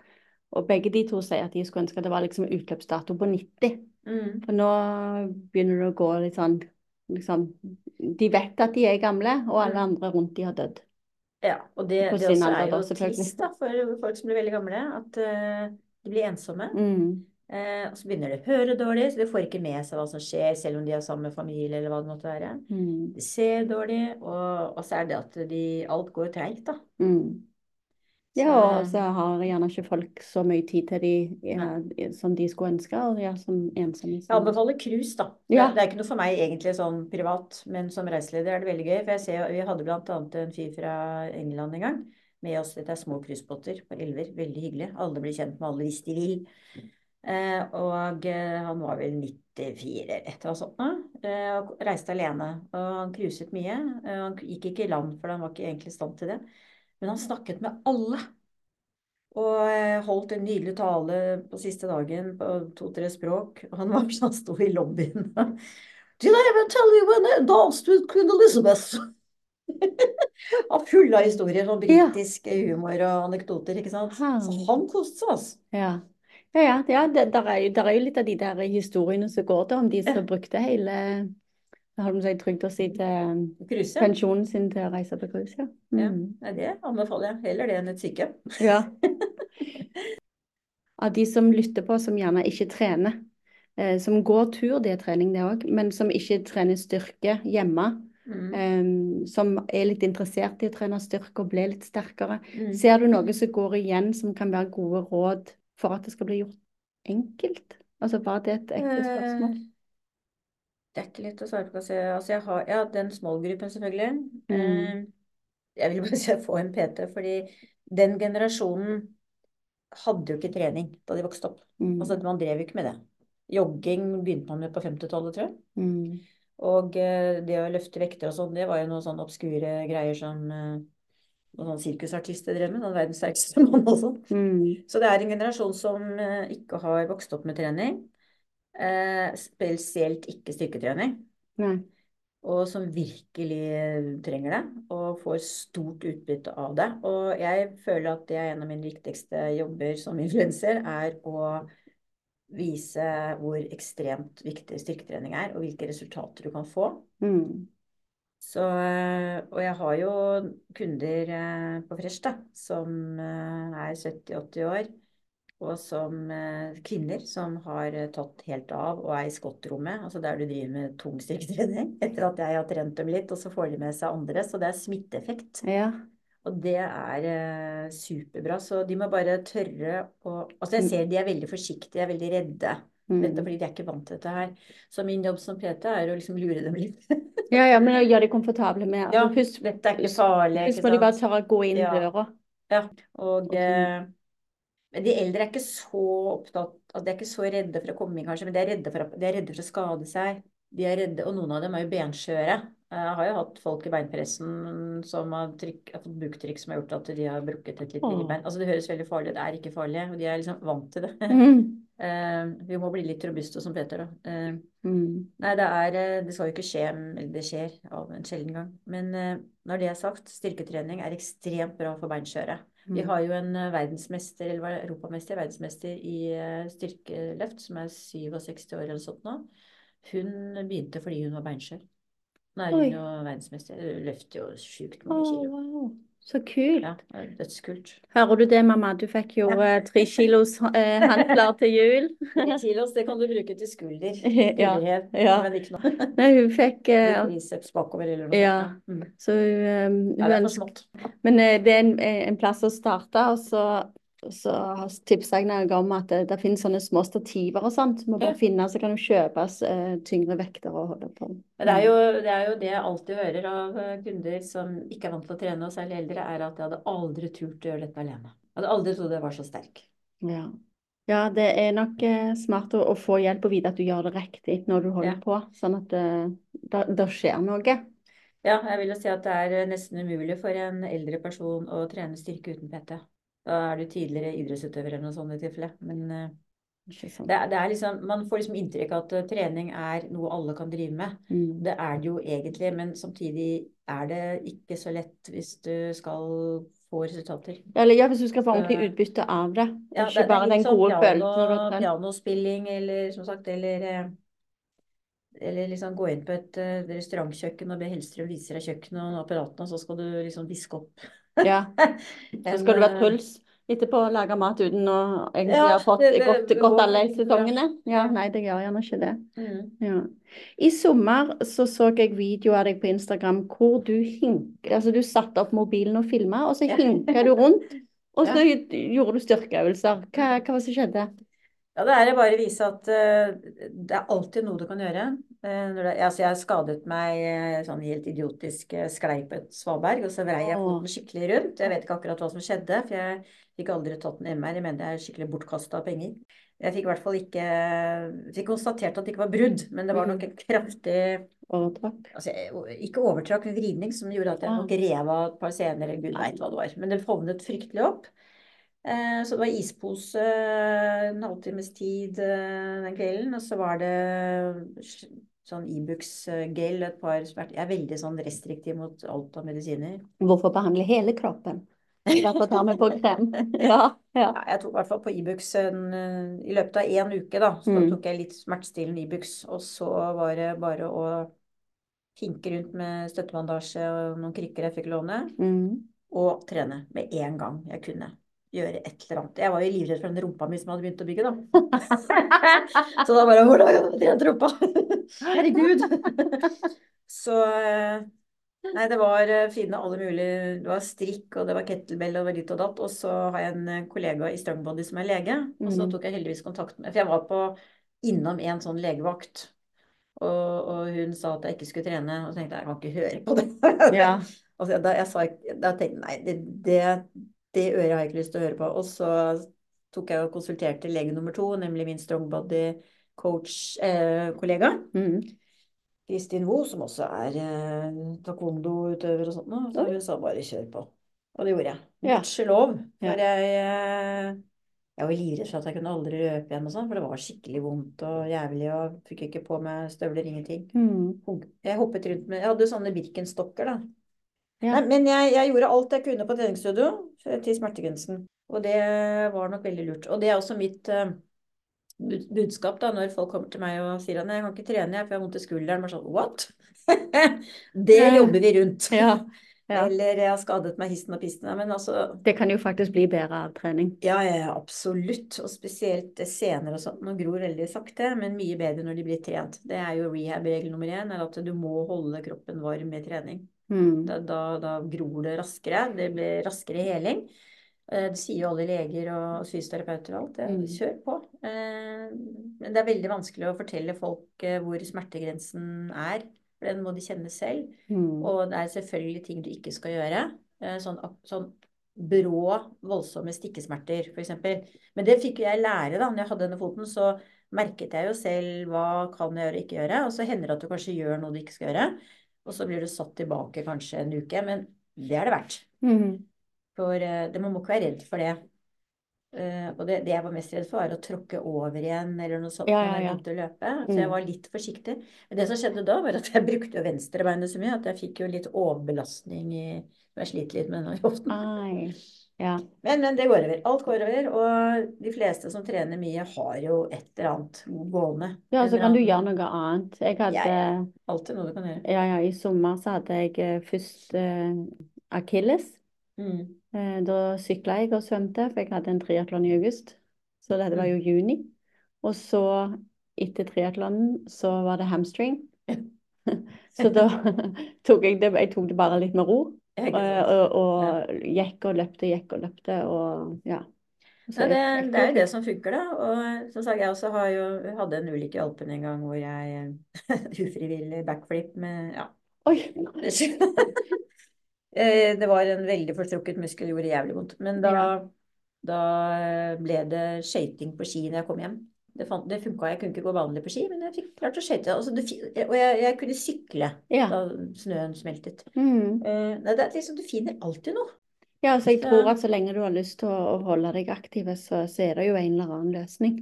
[SPEAKER 1] Og begge de to sier at de skulle ønske det var liksom utløpsdato på 90.
[SPEAKER 2] Mm.
[SPEAKER 1] For nå begynner det å gå litt sånn liksom De vet at de er gamle, og alle
[SPEAKER 2] Mm.
[SPEAKER 1] andre rundt de har dødd.
[SPEAKER 2] Ja, og det, det også er jo trist da, for folk som blir veldig gamle, at uh, de blir ensomme.
[SPEAKER 1] Mm.
[SPEAKER 2] Uh, og så begynner de å høre dårlig, så de får ikke med seg hva som skjer, selv om de har samme familie eller hva det måtte være.
[SPEAKER 1] Mm.
[SPEAKER 2] De ser dårlig, og, og så er det at de, alt går treigt, da.
[SPEAKER 1] Mm. Ja, og så har gjerne ikke folk så mye tid til de ja, som de skulle ønske, og er som ensomme.
[SPEAKER 2] Jeg anbefaler cruise, da.
[SPEAKER 1] Ja.
[SPEAKER 2] det er ikke noe for meg egentlig sånn privat, men som reiseleder er det veldig gøy. For jeg ser, vi hadde annet en fyr fra England en gang med oss. Dette er små cruisebåter på elver. Veldig hyggelig. Alle blir kjent med alle hvis de vil. Eh, og eh, han var vel 94 eller et eller annet sånt. Eh, og reiste alene. Og han cruiset mye. Eh, han gikk ikke i land, for han var ikke egentlig i stand til det. Men han snakket med alle. Og eh, holdt en nydelig tale på siste dagen på to-tre språk. Og han var sånn, sto i lobbyen. Did I ever tell you when I danced with Queen Elizabeth? Han full av historier, sånn
[SPEAKER 1] Ja.
[SPEAKER 2] humor og anekdoter, ikke sant. Så han koste seg, altså.
[SPEAKER 1] Ja, ja, ja, ja det, der er, jo- der er jo litt av de der historiene som går til om de som brukte hele har de seg trygt å si til
[SPEAKER 2] Kruse.
[SPEAKER 1] pensjonen sin til å reise på cruise. Ja. Mm.
[SPEAKER 2] ja. det anbefaler jeg. Heller det enn et sykehjem.
[SPEAKER 1] Ja. Av de som lytter på, som gjerne ikke trener, eh, som går tur, det er trening det òg, men som ikke trener styrke hjemme,
[SPEAKER 2] Mm.
[SPEAKER 1] eh, som er litt interessert i å trene styrke og bli litt sterkere.
[SPEAKER 2] Mm.
[SPEAKER 1] Ser du noe som går igjen, som kan være gode råd for at det skal bli gjort enkelt? Altså, var det et ekte spørsmål?
[SPEAKER 2] Eh, Det er ikke lett å svare på. Altså, jeg- altså, jeg har ja, den small-gruppen, selvfølgelig.
[SPEAKER 1] Mm.
[SPEAKER 2] Eh, jeg vil bare si at få en PT, fordi den generasjonen hadde jo ikke trening da de vokste opp.
[SPEAKER 1] Mm.
[SPEAKER 2] Altså, man drev jo ikke med det. Jogging begynte man med på 50-tallet, tror jeg.
[SPEAKER 1] Mm.
[SPEAKER 2] Og eh, det å løfte vekter og sånn, det var jo noen sånn obskure greier som eh, noen sånne sirkusartister drev med. Noen verdens sterkeste mann og sånn.
[SPEAKER 1] Mm.
[SPEAKER 2] Så det er en generasjon som eh, ikke har vokst opp med trening. Eh, spesielt ikke styrketrening.
[SPEAKER 1] Nei.
[SPEAKER 2] Og som virkelig trenger det, og får stort utbytte av det. Og jeg føler at det er en av mine viktigste jobber som influenser, er å vise hvor ekstremt viktig styrketrening er, og hvilke resultater du kan få.
[SPEAKER 1] Mm.
[SPEAKER 2] Så, eh, og jeg har jo kunder eh, på Fresh da, som er 70-80 år, og som eh, kvinner som har eh, tatt helt av og er i skottrommet, altså der du driver med tung styrketrening, etter at jeg har trent dem litt, og så får de med seg andre, så det er smitteeffekt.
[SPEAKER 1] Ja.
[SPEAKER 2] Og det er eh, superbra, så de må bare tørre å Altså jeg ser de er veldig forsiktige, er veldig redde,
[SPEAKER 1] Mm.
[SPEAKER 2] fordi de er ikke vant til dette her. Så min jobb som PT er å liksom lure dem litt.
[SPEAKER 1] ja, ja, men gjøre dem komfortable med
[SPEAKER 2] Ja,
[SPEAKER 1] Husk,
[SPEAKER 2] dette er ikke farlig, Husk
[SPEAKER 1] må de bare tørre å gå inn
[SPEAKER 2] Ja.
[SPEAKER 1] døra.
[SPEAKER 2] Ja, og
[SPEAKER 1] Og
[SPEAKER 2] men de eldre er ikke så opptatt altså De er ikke så redde for å komme inn, kanskje, men de er redde for, de er redde for å skade seg. De er redde, og noen av dem er jo benskjøre. Jeg har jo hatt folk i beinpressen som har, trykk, har fått buktrykk som har gjort at de har brukket et litt
[SPEAKER 1] Åh.
[SPEAKER 2] bein. Altså det høres veldig farlig ut, det er ikke farlig, og de er liksom vant til det.
[SPEAKER 1] Mm.
[SPEAKER 2] uh, vi må bli litt robuste som Peter, da. Uh,
[SPEAKER 1] Mm.
[SPEAKER 2] Nei, det er eh, Det skal jo ikke skje, eller det skjer av en sjelden gang. Men uh, når det er sagt, styrketrening er ekstremt bra for beinskjøre. Vi
[SPEAKER 1] Mm.
[SPEAKER 2] har jo en eh, verdensmester, eller var er europamester, verdensmester i eh, styrkeløft, som er 67 år eller sånt nå. Hun begynte fordi hun var beinskjør. Nå er hun jo verdensmester. Løfter jo sjukt mange kilo.
[SPEAKER 1] Så kult.
[SPEAKER 2] Ja, det er dødskult.
[SPEAKER 1] Hører du det, mamma? Du fikk jo eh, tre kilos eh, handler til jul.
[SPEAKER 2] Tre kilos, det kan du bruke til skulder.
[SPEAKER 1] Ja,
[SPEAKER 2] Skulderhev,
[SPEAKER 1] ja.
[SPEAKER 2] Men ikke noe.
[SPEAKER 1] Nei, hun fikk eh,
[SPEAKER 2] Biceps bakover eller noe.
[SPEAKER 1] Ja.
[SPEAKER 2] Mm.
[SPEAKER 1] Så um,
[SPEAKER 2] Ja, det er for smått.
[SPEAKER 1] Men eh, det er en, en plass å starte, og så, så tipsa jeg noe om at det, det finnes sånne små stativer og sånt. Du må bare
[SPEAKER 2] Ja.
[SPEAKER 1] finne, så kan du kjøpes eh, tyngre vekter og holde på.
[SPEAKER 2] Det er, jo, det er jo det jeg alltid hører av eh, kunder som ikke er vant til å trene, og særlig eldre, er at jeg hadde aldri turt å gjøre dette alene. Jeg hadde aldri trodd jeg var så sterk.
[SPEAKER 1] Ja. ja, det er nok eh, smart å, å få hjelp og vite at du gjør det riktig når du holder
[SPEAKER 2] Ja.
[SPEAKER 1] på, sånn at eh, det, det skjer noe.
[SPEAKER 2] Ja, jeg vil jo si at det er eh, nesten umulig for en eldre person å trene styrke uten PT. Da er du tidligere idrettsutøver eller noe sånt i tilfelle. Men eh, det, det er liksom, man får liksom inntrykk av at eh, trening er noe alle kan drive med.
[SPEAKER 1] Mm.
[SPEAKER 2] Det er det jo egentlig, men samtidig er det ikke så lett hvis du skal få resultater.
[SPEAKER 1] Eller ja, hvis du skal få ordentlig utbytte av det,
[SPEAKER 2] Ja,
[SPEAKER 1] ikke
[SPEAKER 2] det, det
[SPEAKER 1] bare
[SPEAKER 2] er
[SPEAKER 1] den
[SPEAKER 2] sånn
[SPEAKER 1] gode
[SPEAKER 2] piano,
[SPEAKER 1] følelsen
[SPEAKER 2] pianospilling, eller som sagt, eller eh, eller liksom gå inn på et uh, restaurantkjøkken og be Hellstrøm vise deg kjøkkenet og apparatene, og så skal du liksom viske opp
[SPEAKER 1] Ja. Så skal du være puls etterpå og lage mat uten å egentlig
[SPEAKER 2] Ja,
[SPEAKER 1] ha fått
[SPEAKER 2] det- det
[SPEAKER 1] gått, gått alle sesongene? Ja, nei, det gjør gjerne ikke det.
[SPEAKER 2] mm.
[SPEAKER 1] Ja. I sommer så så jeg video av deg på Instagram hvor du hink, altså du satte opp mobilen og filma, og så hinka du rundt. Og så
[SPEAKER 2] Ja.
[SPEAKER 1] gjorde du styrkeøvelser. Hva, hva var det som skjedde?
[SPEAKER 2] Ja, det er å bare vise at eh, det er alltid noe du kan gjøre. Eh, altså jeg skadet meg eh, sånn helt idiotisk, sklei på et svaberg, og så vrei jeg foten skikkelig rundt. Jeg vet ikke akkurat hva som skjedde, for jeg fikk aldri tatt en MR. Jeg mener det er skikkelig bortkasta penger. Jeg fikk i hvert fall ikke Fikk konstatert at det ikke var brudd, men det var nok en kraftig
[SPEAKER 1] Overtrakk.
[SPEAKER 2] altså, Ikke overtrakk, men vridning som gjorde at jeg nok rev av et par sener, eller veit hva det var. Men det hovnet fryktelig opp. Eh, Så det var ispose eh, en halvtimes tid eh, den kvelden, og så var det sånn Ibux-gel et par. Jeg er veldig sånn restriktiv mot alt av medisiner.
[SPEAKER 1] Hvorfor behandle hele kroppen? Derfor tar vi på krem. Ja, ja.
[SPEAKER 2] Ja, jeg tok i hvert fall på Ibux i løpet av én uke, da. Så
[SPEAKER 1] Mm.
[SPEAKER 2] tok jeg litt smertestillende Ibux, og så var det bare å hinke rundt med støttebandasje og noen krykker jeg fikk låne.
[SPEAKER 1] Mm.
[SPEAKER 2] og trene med en gang jeg kunne gjøre et eller annet. Jeg var jo livredd for den rumpa mi som hadde begynt å bygge, da. Så da bare Hvordan kan du trene rumpa? Herregud. Så eh, Nei, det var eh, fine alle mulige Det var strikk, og det var kettlebell, og det var ditt og datt. Og så har jeg en eh, kollega i Strongbody som er lege, og så
[SPEAKER 1] Mm.
[SPEAKER 2] tok jeg heldigvis kontakt med For jeg var på innom en sånn legevakt. Og, og hun sa at jeg ikke skulle trene, og så tenkte jeg jeg kan ikke høre på det.
[SPEAKER 1] Ja.
[SPEAKER 2] Altså, da, jeg sa, da tenkte jeg nei, det, det, det øret har jeg ikke lyst til å høre på. Og så tok jeg og konsulterte lege nummer to, nemlig min strongbody coach-kollega.
[SPEAKER 1] Mm.
[SPEAKER 2] Kristin Woe, som også er eh, taekwondo-utøver og sånt noe. Så hun sa bare kjør på. Og det gjorde jeg. Gudskjelov.
[SPEAKER 1] Ja.
[SPEAKER 2] For jeg, eh, jeg var livredd for at jeg kunne aldri løpe igjen og sånn, for det var skikkelig vondt og jævlig, og fikk ikke på meg støvler, ingenting.
[SPEAKER 1] Mm.
[SPEAKER 2] Jeg hoppet rundt med Jeg hadde sånne Birkenstokker, da.
[SPEAKER 1] Ja.
[SPEAKER 2] Nei, men jeg, jeg gjorde alt jeg kunne på treningsstudio til smertegrensen. Og det var nok veldig lurt. Og det er også mitt uh, budskap da, når folk kommer til meg og sier at jeg kan ikke trene, jeg, for jeg har vondt i skulderen. Bare sånn, what? det
[SPEAKER 1] Ja.
[SPEAKER 2] jobber vi rundt.
[SPEAKER 1] Ja. Ja.
[SPEAKER 2] Eller jeg har skadet meg histen og pisten. Men altså,
[SPEAKER 1] Det kan jo faktisk bli bedre av trening.
[SPEAKER 2] ja, ja, absolutt. Og spesielt sener og sånt. Nå gror veldig sakte, men mye bedre når de blir trent. Det er jo rehab-regel nummer én, er at du må holde kroppen varm med trening.
[SPEAKER 1] Mm.
[SPEAKER 2] Da, da, da gror det raskere. Det blir raskere heling. Eh, Det sier jo alle leger og fysioterapeuter og alt.
[SPEAKER 1] Mm.
[SPEAKER 2] Kjør på. Eh, Men det er veldig vanskelig å fortelle folk eh, hvor smertegrensen er. For den må de kjenne selv.
[SPEAKER 1] Mm.
[SPEAKER 2] Og det er selvfølgelig ting du ikke skal gjøre. Sånn, sånn brå, voldsomme stikkesmerter, f.eks. Men det fikk jo jeg lære da når jeg hadde denne foten. Så merket jeg jo selv hva kan jeg gjøre og ikke gjøre. Og så hender det at du kanskje gjør noe du ikke skal gjøre. Og så blir du satt tilbake kanskje en uke. Men det er det verdt.
[SPEAKER 1] Mm.
[SPEAKER 2] For eh, det, man må ikke være redd for det. Uh, og det, det jeg var mest redd for, var å tråkke over igjen, eller noe sånt
[SPEAKER 1] Ja, ja, ja,
[SPEAKER 2] jeg å løpe. Så
[SPEAKER 1] Mm.
[SPEAKER 2] jeg var litt forsiktig. Men det som skjedde da, var at jeg brukte jo venstrebeinet så mye at jeg fikk jo litt overbelastning i Jeg sliter litt med den i hoften.
[SPEAKER 1] Ja.
[SPEAKER 2] Men, men det går over. Alt går over. Og de fleste som trener mye, har jo et eller annet gående.
[SPEAKER 1] ja, så kan du gjøre noe annet. Jeg hadde
[SPEAKER 2] Ja, ja. Alltid noe du kan gjøre.
[SPEAKER 1] Ja, ja, i sommer så hadde jeg eh, først eh, akilles.
[SPEAKER 2] Mm.
[SPEAKER 1] Eh, da sykla jeg og svømte, for jeg hadde en triatlon i august. Så dette var jo juni. Og så, etter triatlonen, så var det hamstring. Så da tok jeg det Jeg tok det bare litt med ro. Og, og, og gikk og løpte, gikk og løpte, og ja. Så
[SPEAKER 2] Nei, det, det er jo det som funker, da. Og som sagt, jeg også har jo hadde en ulykke i Alpene en gang hvor jeg ufrivillig backflip med Ja.
[SPEAKER 1] Oi!
[SPEAKER 2] Eh, Det var en veldig forstrukket muskel, gjorde jævlig vondt. Men da,
[SPEAKER 1] Ja.
[SPEAKER 2] da ble det skøyting på ski når jeg kom hjem. Det, fant, det funka, jeg kunne ikke gå vanlig på ski, men jeg fikk klart å skøyte. Altså, og jeg, jeg kunne sykle
[SPEAKER 1] Ja.
[SPEAKER 2] da snøen smeltet.
[SPEAKER 1] Mm.
[SPEAKER 2] Uh, det er liksom, du finner alltid noe.
[SPEAKER 1] Ja, altså jeg tror at så lenge du har lyst til å, å holde deg aktiv, så, så er det jo en eller annen løsning.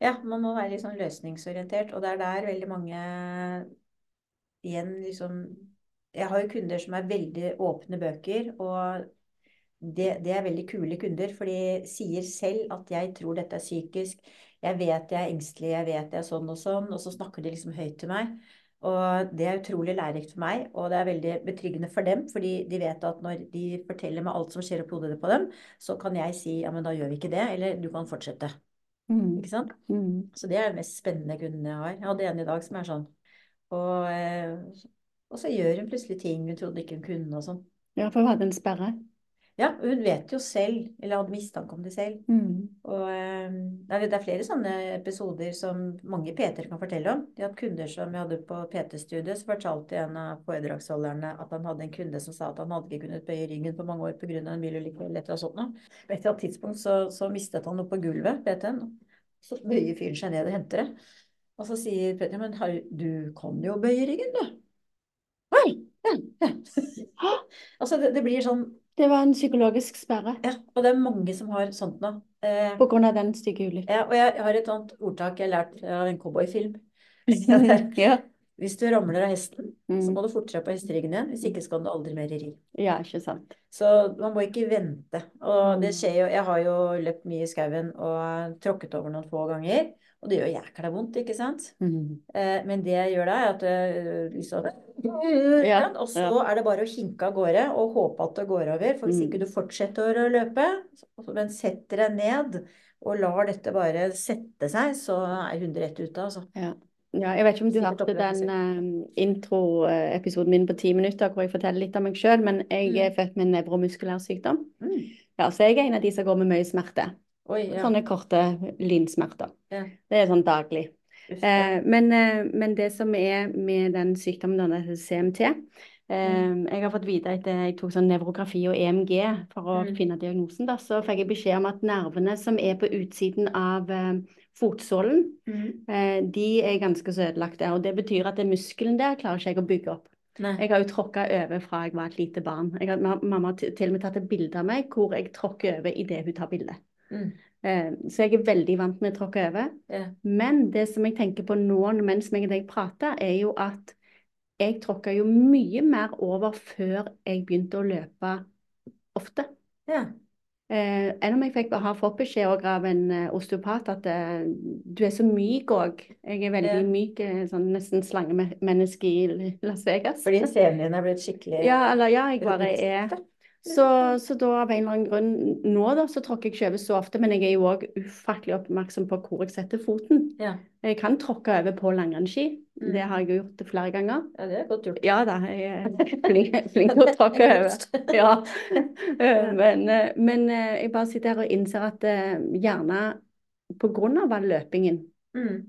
[SPEAKER 2] Ja, man må være litt sånn løsningsorientert, og det er der veldig mange igjen liksom Jeg har jo kunder som er veldig åpne bøker, og det, det er veldig kule kunder, for de sier selv at 'jeg tror dette er psykisk', 'jeg vet jeg er engstelig, jeg vet jeg er sånn og sånn', og så snakker de liksom høyt til meg. Og det er utrolig lærerikt for meg, og det er veldig betryggende for dem, fordi de vet at når de forteller meg alt som skjer oppi hodet på dem, så kan jeg si ja, men da gjør vi ikke det, eller du kan fortsette.
[SPEAKER 1] Mm.
[SPEAKER 2] Ikke sant?
[SPEAKER 1] Mm.
[SPEAKER 2] Så det er den mest spennende grunnen jeg har. Jeg hadde en i dag som er sånn. Og, eh, og så gjør hun plutselig ting hun trodde ikke hun kunne og sånn.
[SPEAKER 1] Ja, for hun hadde en sperre.
[SPEAKER 2] Ja, hun vet jo selv, eller hadde mistanke om det selv.
[SPEAKER 1] Mm.
[SPEAKER 2] Og nei, det er- er flere sånne episoder som mange PT-er kan fortelle om. De hadde kunder som jeg hadde på PT-studiet, så fortalte en av foredragsholderne at han hadde en kunde som sa at han hadde ikke kunnet bøye ryggen på mange år pga. en bilulykke eller et eller annet sånt. På et eller annet tidspunkt så, så mistet han noe på gulvet, PT-en. Så bøyer fyren seg ned og henter det. Og så sier PT, men har, du kan jo bøye ryggen, du. Oi! Ja, ja. altså, det, det blir sånn
[SPEAKER 1] Det var en psykologisk sperre
[SPEAKER 2] Ja, og det er mange som har sånt nå. Eh,
[SPEAKER 1] på grunn av den stygge ulykken.
[SPEAKER 2] ja, og jeg har et annet ordtak jeg har lært av en cowboyfilm.
[SPEAKER 1] Ja.
[SPEAKER 2] Hvis du ramler av hesten, så
[SPEAKER 1] Mm.
[SPEAKER 2] må du fortere på hesteryggen igjen. Hvis ikke så kan du aldri mer ri.
[SPEAKER 1] ja, ikke sant.
[SPEAKER 2] Så man må ikke vente. Og det
[SPEAKER 1] Mm.
[SPEAKER 2] skjer jo Jeg har jo løpt mye i skauen og tråkket over noen få ganger. Og det gjør jækla vondt, ikke sant?
[SPEAKER 1] Mm.
[SPEAKER 2] Eh, men det gjør deg at liksom
[SPEAKER 1] Ja,
[SPEAKER 2] Og så er det bare å hinke av gårde og håpe at det går over. For hvis
[SPEAKER 1] Mm.
[SPEAKER 2] ikke du fortsetter å løpe, men setter deg ned og lar dette bare sette seg, så er hunden rett ute, altså.
[SPEAKER 1] Ja. ja, jeg vet ikke om du hørte den uh, introepisoden min på ti minutter hvor jeg forteller litt om meg sjøl, men jeg er født med en nevromuskulær sykdom.
[SPEAKER 2] Mm.
[SPEAKER 1] Ja, så jeg er en av de som går med mye smerte.
[SPEAKER 2] Oi, ja.
[SPEAKER 1] Sånne korte lynsmerter.
[SPEAKER 2] Ja.
[SPEAKER 1] Det er sånn daglig. Eh, men, eh, men det som er med den sykdommen, den CMT eh, Jeg har fått vite etter jeg tok sånn nevrografi og EMG for å
[SPEAKER 2] Mm.
[SPEAKER 1] finne diagnosen, da, så fikk jeg beskjed om at nervene som er på utsiden av eh, fotsålen,
[SPEAKER 2] Mm.
[SPEAKER 1] eh, de er ganske så ødelagte. Og det betyr at det muskelen der klarer ikke jeg å bygge opp.
[SPEAKER 2] Nei.
[SPEAKER 1] Jeg har jo tråkka over fra jeg var et lite barn. Har, mamma har til og med tatt et bilde av meg hvor jeg tråkker over idet hun tar bilde.
[SPEAKER 2] Mm.
[SPEAKER 1] Eh, så jeg er veldig vant med å tråkke over.
[SPEAKER 2] Ja.
[SPEAKER 1] Men det som jeg tenker på nå mens meg og deg prater, er jo at jeg tråkka jo mye mer over før jeg begynte å løpe ofte.
[SPEAKER 2] Ja.
[SPEAKER 1] Eh, enn om jeg fikk, har fått beskjed av en eh, osteopat at eh, du er så myk òg. Jeg er veldig
[SPEAKER 2] Ja.
[SPEAKER 1] myk, sånn nesten slangemenneske i Las Vegas.
[SPEAKER 2] Fordi scenen din er blitt skikkelig
[SPEAKER 1] Ja, eller ja, jeg bare er. Så, så da av en eller annen grunn Nå da, så tråkker jeg ikke over så ofte, men jeg er jo òg ufattelig oppmerksom på hvor jeg setter foten.
[SPEAKER 2] Ja.
[SPEAKER 1] Jeg kan tråkke over på langrennsski.
[SPEAKER 2] Mm.
[SPEAKER 1] Det har jeg jo gjort flere ganger.
[SPEAKER 2] ja, det er godt gjort.
[SPEAKER 1] Ja da, jeg er flink, flink til å tråkke over. Ja. Eh, Men, eh, men eh, jeg bare sitter her og innser at gjerne på grunn av all løpingen
[SPEAKER 2] Mm.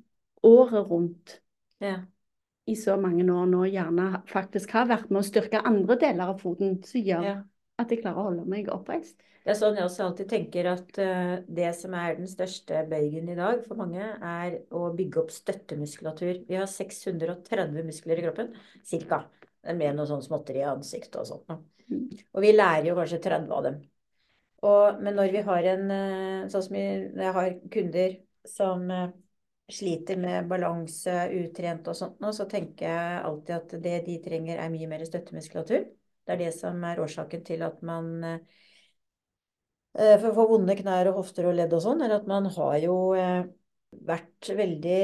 [SPEAKER 1] året rundt
[SPEAKER 2] Ja.
[SPEAKER 1] i så mange år nå gjerne faktisk har vært med å styrke andre deler av foten, som gjør
[SPEAKER 2] ja.
[SPEAKER 1] At jeg klarer å holde meg oppreist.
[SPEAKER 2] Det er sånn jeg også alltid tenker at eh, det som er den største bøygen i dag for mange, er å bygge opp støttemuskulatur. Vi har 630 muskler i kroppen, cirka. Med noe sånn småtteri i ansiktet og sånt.
[SPEAKER 1] Mm.
[SPEAKER 2] Og vi lærer jo kanskje 30 av dem. Og, men når vi har en eh, Sånn som jeg har kunder som eh, sliter med balanse, utrent og sånt, nå, så tenker jeg alltid at det de trenger, er mye mer støttemuskulatur. Det er det som er årsaken til at man eh, For å få vonde knær og hofter og ledd og sånn, er at man har jo eh, vært veldig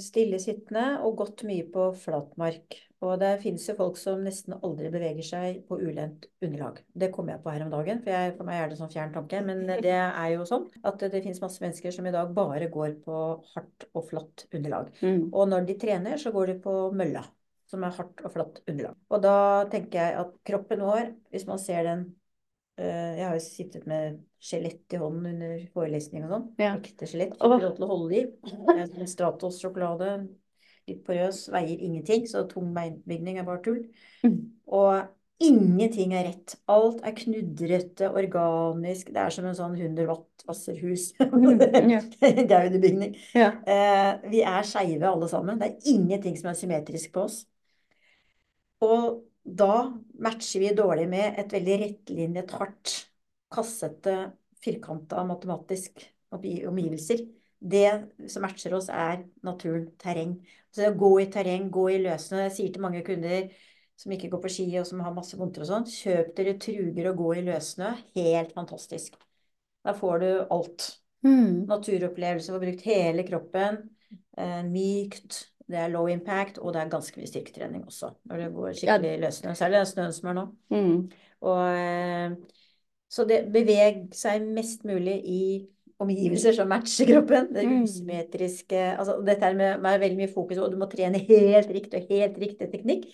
[SPEAKER 2] stillesittende og gått mye på flatmark. Og det finnes jo folk som nesten aldri beveger seg på ulendt underlag. Det kom jeg på her om dagen, for jeg, for meg er det sånn fjern tanke. Men det er jo sånn at det, det finnes masse mennesker som i dag bare går på hardt og flatt underlag.
[SPEAKER 1] Mm.
[SPEAKER 2] Og når de trener, så går de på mølla, som er hardt og flatt underlag. Og da tenker jeg at kroppen vår, hvis man ser den eh, Jeg har jo sittet med skjelett i hånden under forelesning og sånn.
[SPEAKER 1] Ja.
[SPEAKER 2] Ekte skjelett. Ikke lov til å holde i. Det er en Stratos-sjokolade. Litt porøs, veier ingenting, så tung beinbygning er bare tull.
[SPEAKER 1] Mm.
[SPEAKER 2] Og ingenting er rett. Alt er knudrete, organisk. Det er som en sånn 100 watt Wasserhus.
[SPEAKER 1] Mm, ja.
[SPEAKER 2] Gaudebygning.
[SPEAKER 1] Ja.
[SPEAKER 2] Eh, vi er skeive alle sammen. Det er ingenting som er symmetrisk på oss. Og da matcher vi dårlig med et veldig rettlinjet, hardt, kassete, firkanta matematisk omgi- omgivelser. Det som matcher oss, er naturen, terreng. Så det å gå i terreng, gå i løssnø Jeg sier til mange kunder som ikke går på ski og som har masse vondter og sånn, kjøp dere truger og gå i løssnø. Helt fantastisk. Da får du alt
[SPEAKER 1] Mm.
[SPEAKER 2] naturopplevelse, får brukt hele kroppen. Eh, mykt. Det er low impact, og det er ganske mye styrketrening også. Når det går skikkelig ja. løsende. Særlig den snøen som er nå. Mm. Og, eh, så det beveger seg mest mulig i omgivelser som matcher kroppen. Det mm. usymmetriske altså Dette med, med veldig mye fokus, og du må trene helt riktig og helt riktig teknikk.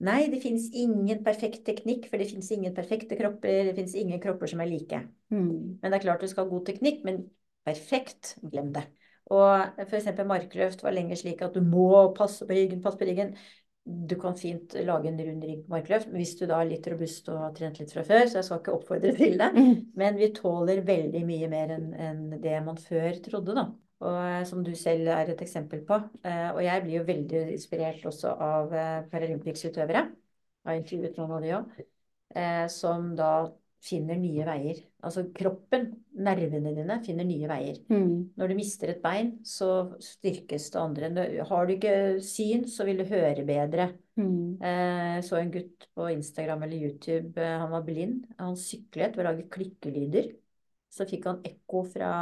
[SPEAKER 2] Nei, det fins ingen perfekt teknikk, for det fins ingen perfekte kropper. Det fins ingen kropper som er like. Mm. Men det er klart du skal ha god teknikk, men perfekt, glem det. Og f.eks. markløft var lenger slik at du må passe på ryggen, passe på ryggen. Du kan fint lage en rund rygg på markløft hvis du da er litt robust og har trent litt fra før. Så jeg skal ikke oppfordre til det. Mm. Men vi tåler veldig mye mer enn en det man før trodde, da. Og eh, som du selv er et eksempel på. Eh, og jeg blir jo veldig inspirert også av eh, Paralympics-utøvere. Jeg har intervjuet noen av de òg. Som da finner nye veier. Altså kroppen, nervene dine, finner nye veier. Mm. Når du mister et bein, så styrkes det andre. Har du ikke syn, så vil du høre bedre. Mm. Eh, så en gutt på Instagram eller YouTube, eh, han var blind. Han syklet ved å lage klikkelyder. Så fikk han ekko fra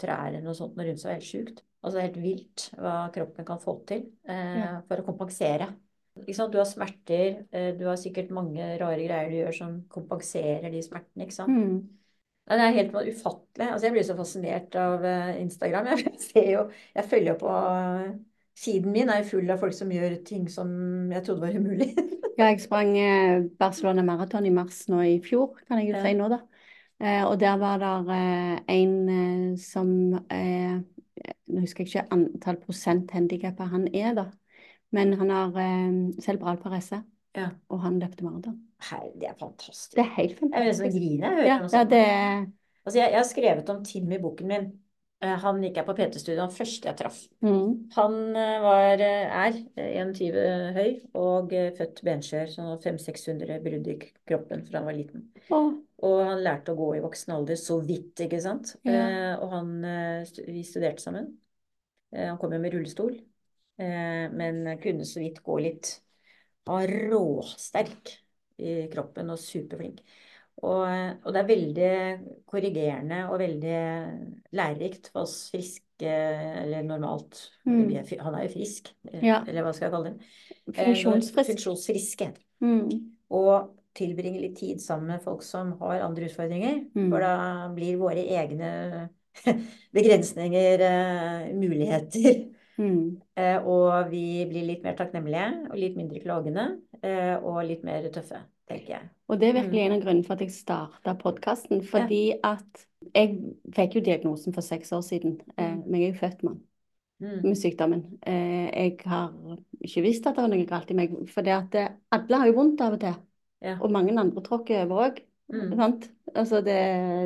[SPEAKER 2] trærne og sånt rundt seg. Helt sjukt. Altså helt vilt hva kroppen kan få til eh, ja. for å kompensere. Du har smerter, eh, du har sikkert mange rare greier du gjør som kompenserer de smertene. ikke sant? Mm. Det er helt ufattelig. Altså, jeg blir så fascinert av eh, Instagram. Jeg, ser jo, jeg følger jo på Siden min er full av folk som gjør ting som jeg trodde var umulig.
[SPEAKER 1] ja, jeg sprang eh, Barcelona Marathon i mars nå i fjor, kan jeg jo si nå, da. Og der var det en som Nå husker jeg ikke antall prosent handikappa han er, da. Men han har eh, cerebral parese, ja. og han løpte maraton.
[SPEAKER 2] Det er fantastisk.
[SPEAKER 1] Det er helt fantastisk.
[SPEAKER 2] Jeg blir nesten grine. Jeg,
[SPEAKER 1] ja, ja, det...
[SPEAKER 2] altså, jeg, jeg, har skrevet om Tim i boken min. Eh, han gikk jeg på PT-studio, han første jeg traff. Mm. Han eh, var, eh, er 21 høy og født benskjør, så 500-600 brudd i kroppen fra han var liten. Oh. Og han lærte å gå i voksen alder så vidt, ikke sant. Ja. Eh, og han, vi studerte sammen. Eh, han kom jo med rullestol. Eh, men kunne så vidt gå litt. Var råsterk i kroppen og superflink. Og, og, det er veldig korrigerende og veldig lærerikt for oss friske, eller normalt mm. Han er jo frisk, eh, ja. eller hva skal jeg kalle det?
[SPEAKER 1] Eh, Funksjonsfrisk.
[SPEAKER 2] Funksjonsfriske. Mm. Og tilbringe litt tid sammen med folk som har andre utfordringer. Mm. For da blir våre egne begrensninger muligheter. Mm. Eh, og vi blir litt mer takknemlige og litt mindre klagende eh, og litt mer tøffe, tenker jeg.
[SPEAKER 1] Og det er virkelig mm. en av grunnene for at jeg starta podkasten. Fordi ja. at jeg fikk jo diagnosen for seks år siden. Eh, mm. men jeg er jo født mann mm. med sykdommen. Jeg har ikke visst at det var noe galt i meg. For det at alle har jo vondt av og til. Ja. Og mange andre tråkker over òg. Mm. Altså det,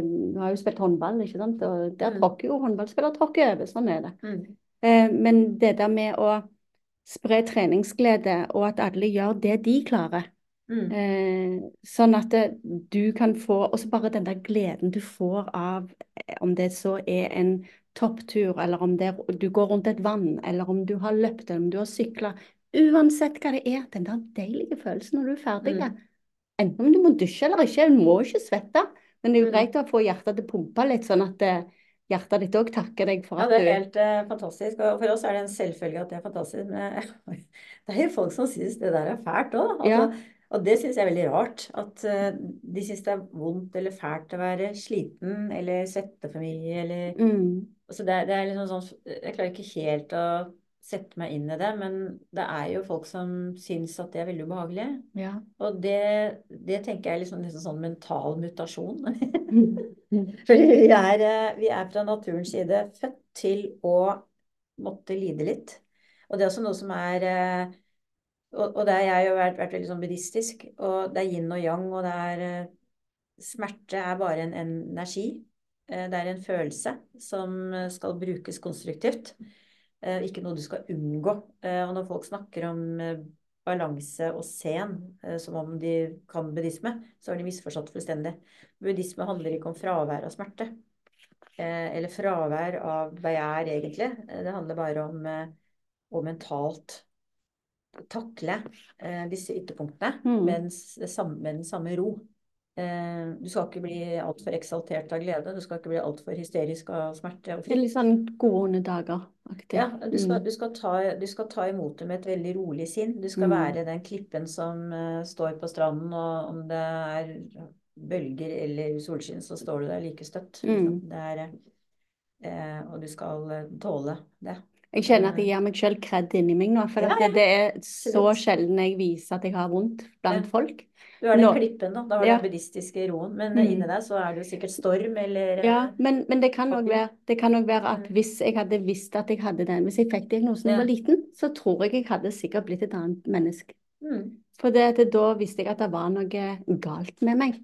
[SPEAKER 1] du har jo spilt håndball, ikke sant? og der mm. tråkker jo håndballspillere tråkker over. Sånn er det. Mm. Eh, men det der med å spre treningsglede, og at alle gjør det de klarer. Mm. Eh, sånn at du kan få også bare den der gleden du får av eh, om det så er en topptur, eller om det, du går rundt et vann, eller om du har løpt, eller om du har sykla. Uansett hva det er, den der deilige følelsen når du er ferdig. Mm. Enten om du må dusje eller ikke, du må ikke svette. Men det er jo mm. greit å få hjertet til å pumpe litt, sånn at det, hjertet ditt òg takker deg for
[SPEAKER 2] at du Ja, det er helt uh, fantastisk. Og for oss er det en selvfølge at det er fantastisk. Men det er jo folk som syns det der er fælt òg. Altså, ja. Og det syns jeg er veldig rart. At uh, de syns det er vondt eller fælt å være sliten eller svette for mye eller mm. altså det, det, er liksom sånn Jeg klarer ikke helt å sette meg inn i det, men det er jo folk som syns at det er veldig ubehagelig. Ja. Og det, det, tenker jeg er liksom, liksom sånn mental mutasjon. For vi er, eh, vi er, fra naturens side født til å måtte lide litt. Og det er også noe som er Og, Og, det har jeg jo vært, vært veldig sånn buddhistisk, og det er yin og yang, og det er eh, Smerte er bare en energi. Det er en følelse som skal brukes konstruktivt. Eh, ikke noe du skal unngå. Eh, og når folk snakker om eh, balanse og sen som om de kan buddhisme, så har de misforstått fullstendig. Buddhisme handler ikke om fravær av smerte. Eller fravær av begjær, egentlig. Det handler bare om å mentalt takle disse ytterpunktene mm. med, den samme, med den samme ro. Eh, du skal ikke bli altfor eksaltert av glede. Du skal ikke bli altfor hysterisk av smerte og
[SPEAKER 1] Det er litt sånn gode dager-aktig.
[SPEAKER 2] Ja, du skal,
[SPEAKER 1] Mm.
[SPEAKER 2] du skal ta, du skal ta imot det med et veldig rolig sinn. Du skal
[SPEAKER 1] Mm.
[SPEAKER 2] være den klippen som eh, står på stranden, og om det er bølger eller solskinn, så står du der like støtt.
[SPEAKER 1] Mm.
[SPEAKER 2] Liksom. Det er, eh, og du skal tåle det.
[SPEAKER 1] Jeg kjenner at jeg gir meg selv kred inni meg nå, for
[SPEAKER 2] Ja, ja,
[SPEAKER 1] det, det er så sjelden jeg viser at jeg har vondt blant folk.
[SPEAKER 2] Du er den
[SPEAKER 1] Nå-
[SPEAKER 2] klippen, da. Da har du
[SPEAKER 1] Ja.
[SPEAKER 2] den buddhistiske roen. Men
[SPEAKER 1] Mm.
[SPEAKER 2] inni deg så er det jo sikkert storm, eller eh,
[SPEAKER 1] Ja, men, men det kan òg være, det være at
[SPEAKER 2] Mm.
[SPEAKER 1] hvis jeg hadde visst at jeg hadde den, hvis jeg fikk diagnosen da jeg var liten, så tror jeg jeg hadde sikkert blitt et annet menneske.
[SPEAKER 2] mm,
[SPEAKER 1] For det, at da visste jeg at det var noe galt med meg.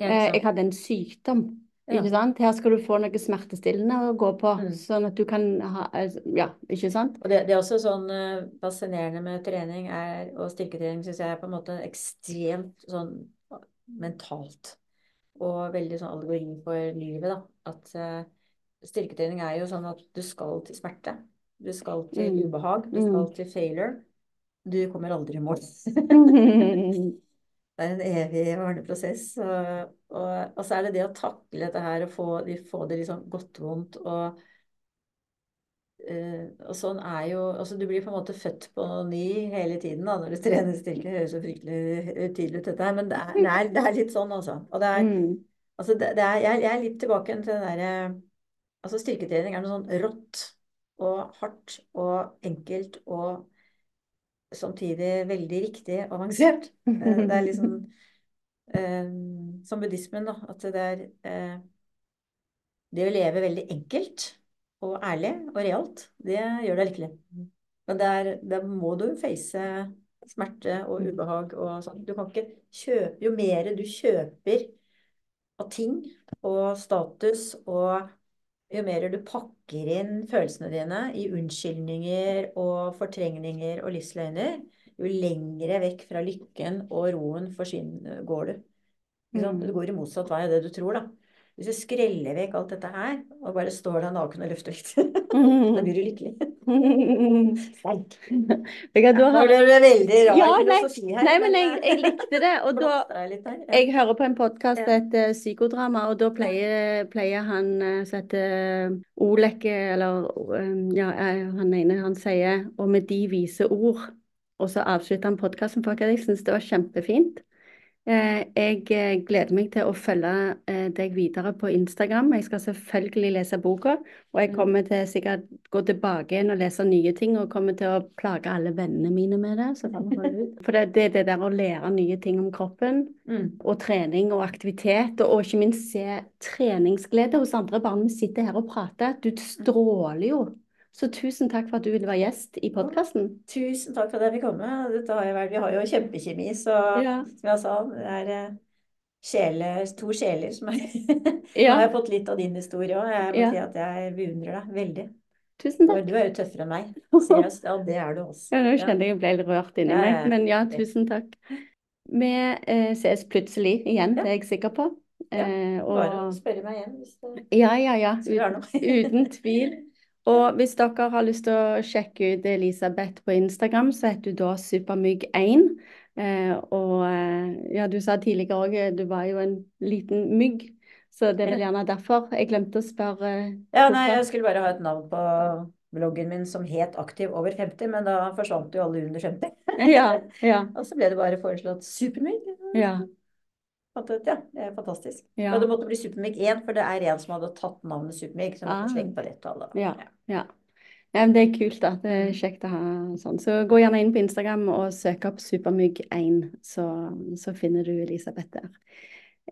[SPEAKER 1] Eh, jeg hadde en sykdom. Ikke sant? Her skal du få noe smertestillende å gå på,
[SPEAKER 2] Mm.
[SPEAKER 1] sånn at du kan ha altså, Ja, ikke sant?
[SPEAKER 2] Og det, det er også sånn uh, fascinerende med trening er, og styrketrening syns jeg er på en måte ekstremt sånn mentalt. Og veldig sånn algori for livet, da. At uh, styrketrening er jo sånn at du skal til smerte. Du skal til
[SPEAKER 1] Mm.
[SPEAKER 2] ubehag. Du
[SPEAKER 1] Mm.
[SPEAKER 2] skal til failure. Du kommer aldri i mål. Det er en evig verneprosess. Og, og, og så er det det å takle dette her og få, få det liksom godt vondt og eh, og sånn er jo altså Du blir på en måte født på ny hele tiden da, når du trener styrke. Det høres så fryktelig utydelig ut, dette her, men det er, det, er, det er litt sånn, altså. Og det er,
[SPEAKER 1] Mm.
[SPEAKER 2] altså det, det er, jeg, jeg er litt tilbake til den derre Altså styrketrening er noe sånn rått og hardt og enkelt og samtidig veldig riktig avansert. Eh, Det er liksom eh, som buddhismen, da. At det er eh, Det å leve veldig enkelt og ærlig og realt, det gjør deg lykkelig. Men der, der må du face smerte og ubehag og sånn. Du kan ikke kjøpe Jo mer du kjøper av ting og status og jo mer du pakker inn følelsene dine i unnskyldninger og fortrengninger og livsløgner, jo lengre vekk fra lykken og roen forsvinner, går du.
[SPEAKER 1] Mm.
[SPEAKER 2] Du går i motsatt vei av det du tror, da. Hvis du skreller vekk alt dette her, og bare står der naken og løfter litt, da blir du lykkelig.
[SPEAKER 1] Har
[SPEAKER 2] Nå ble det veldig rar
[SPEAKER 1] Ja,
[SPEAKER 2] filosofi her.
[SPEAKER 1] nei, men jeg,
[SPEAKER 2] eh,
[SPEAKER 1] jeg likte det. Og da
[SPEAKER 2] blåste jeg. Ja.
[SPEAKER 1] Jeg hører på en podkast som Psykodrama, og da pleier, pleier han eh, som heter Olek, eller um, ja, eh, han ene, han sier 'og med de vise ord', og så avslutter han podkasten for jeg syns det var kjempefint. Eh, Jeg eh, gleder meg til å følge eh, deg videre på Instagram. Jeg skal selvfølgelig lese boka, og jeg
[SPEAKER 2] Mm.
[SPEAKER 1] kommer til sikkert gå tilbake igjen og lese nye ting, og kommer til å plage alle vennene mine med det. For det, det er det der å lære nye ting om kroppen
[SPEAKER 2] Mm.
[SPEAKER 1] og trening og aktivitet, og, og ikke minst se treningsglede hos andre barn. Vi sitter her og prater. Du stråler jo. Så tusen takk for at du ville være gjest i podkasten.
[SPEAKER 2] Tusen takk for at jeg fikk komme. Har vært, vi har jo kjempekjemi, så
[SPEAKER 1] Ja.
[SPEAKER 2] som jeg sa, det er eh, sjele, to sjeler som er Nå
[SPEAKER 1] Ja,
[SPEAKER 2] har jeg fått litt av din historie òg. Jeg må
[SPEAKER 1] Ja.
[SPEAKER 2] si at jeg beundrer deg veldig.
[SPEAKER 1] tusen takk.
[SPEAKER 2] du er jo tøffere enn meg. Seriøst. Ja, det er du også.
[SPEAKER 1] Ja, nå kjenner jeg jeg ble litt rørt inni
[SPEAKER 2] Ja,
[SPEAKER 1] meg, men ja, tusen takk. Vi eh, ses plutselig igjen, det er jeg sikker på. Eh, og...
[SPEAKER 2] Bare spørre meg igjen hvis det
[SPEAKER 1] ja, ja, ja.
[SPEAKER 2] du har noe.
[SPEAKER 1] Uten tvil. Og hvis dere har lyst til å sjekke ut Elisabeth på Instagram, så heter du da supermygg1. Eh, og eh, ja, du sa tidligere òg du var jo en liten mygg, så det er vel gjerne derfor. Jeg glemte å spørre
[SPEAKER 2] Ja, nei, jeg skulle bare ha et navn på bloggen min som het Aktiv over 50, men da forsvant jo alle under 50.
[SPEAKER 1] Ja, ja,
[SPEAKER 2] Og så ble det bare foreslått Supermygg.
[SPEAKER 1] ja,
[SPEAKER 2] Fant Ja, det er fantastisk.
[SPEAKER 1] ja.
[SPEAKER 2] Og det måtte bli Supermygg 1, for det er en som hadde tatt navnet Supermygg, som
[SPEAKER 1] Ah.
[SPEAKER 2] slenge på rett tall. da.
[SPEAKER 1] Ja. Ja. Ja, men det er kult, da. Det er kjekt å ha sånn. Så gå gjerne inn på Instagram og søk opp Supermygg1, så, så finner du Elisabeth der.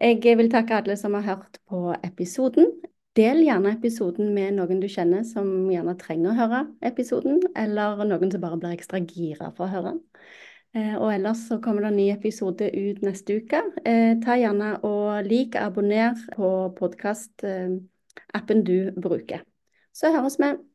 [SPEAKER 1] Jeg vil takke alle som har hørt på episoden. Del gjerne episoden med noen du kjenner som gjerne trenger å høre episoden, eller noen som bare blir ekstra gira for å høre. Eh, og ellers så kommer det en ny episode ut neste uke. Eh, ta gjerne og lik, abonner på podkast-appen du bruker. Så høres vi.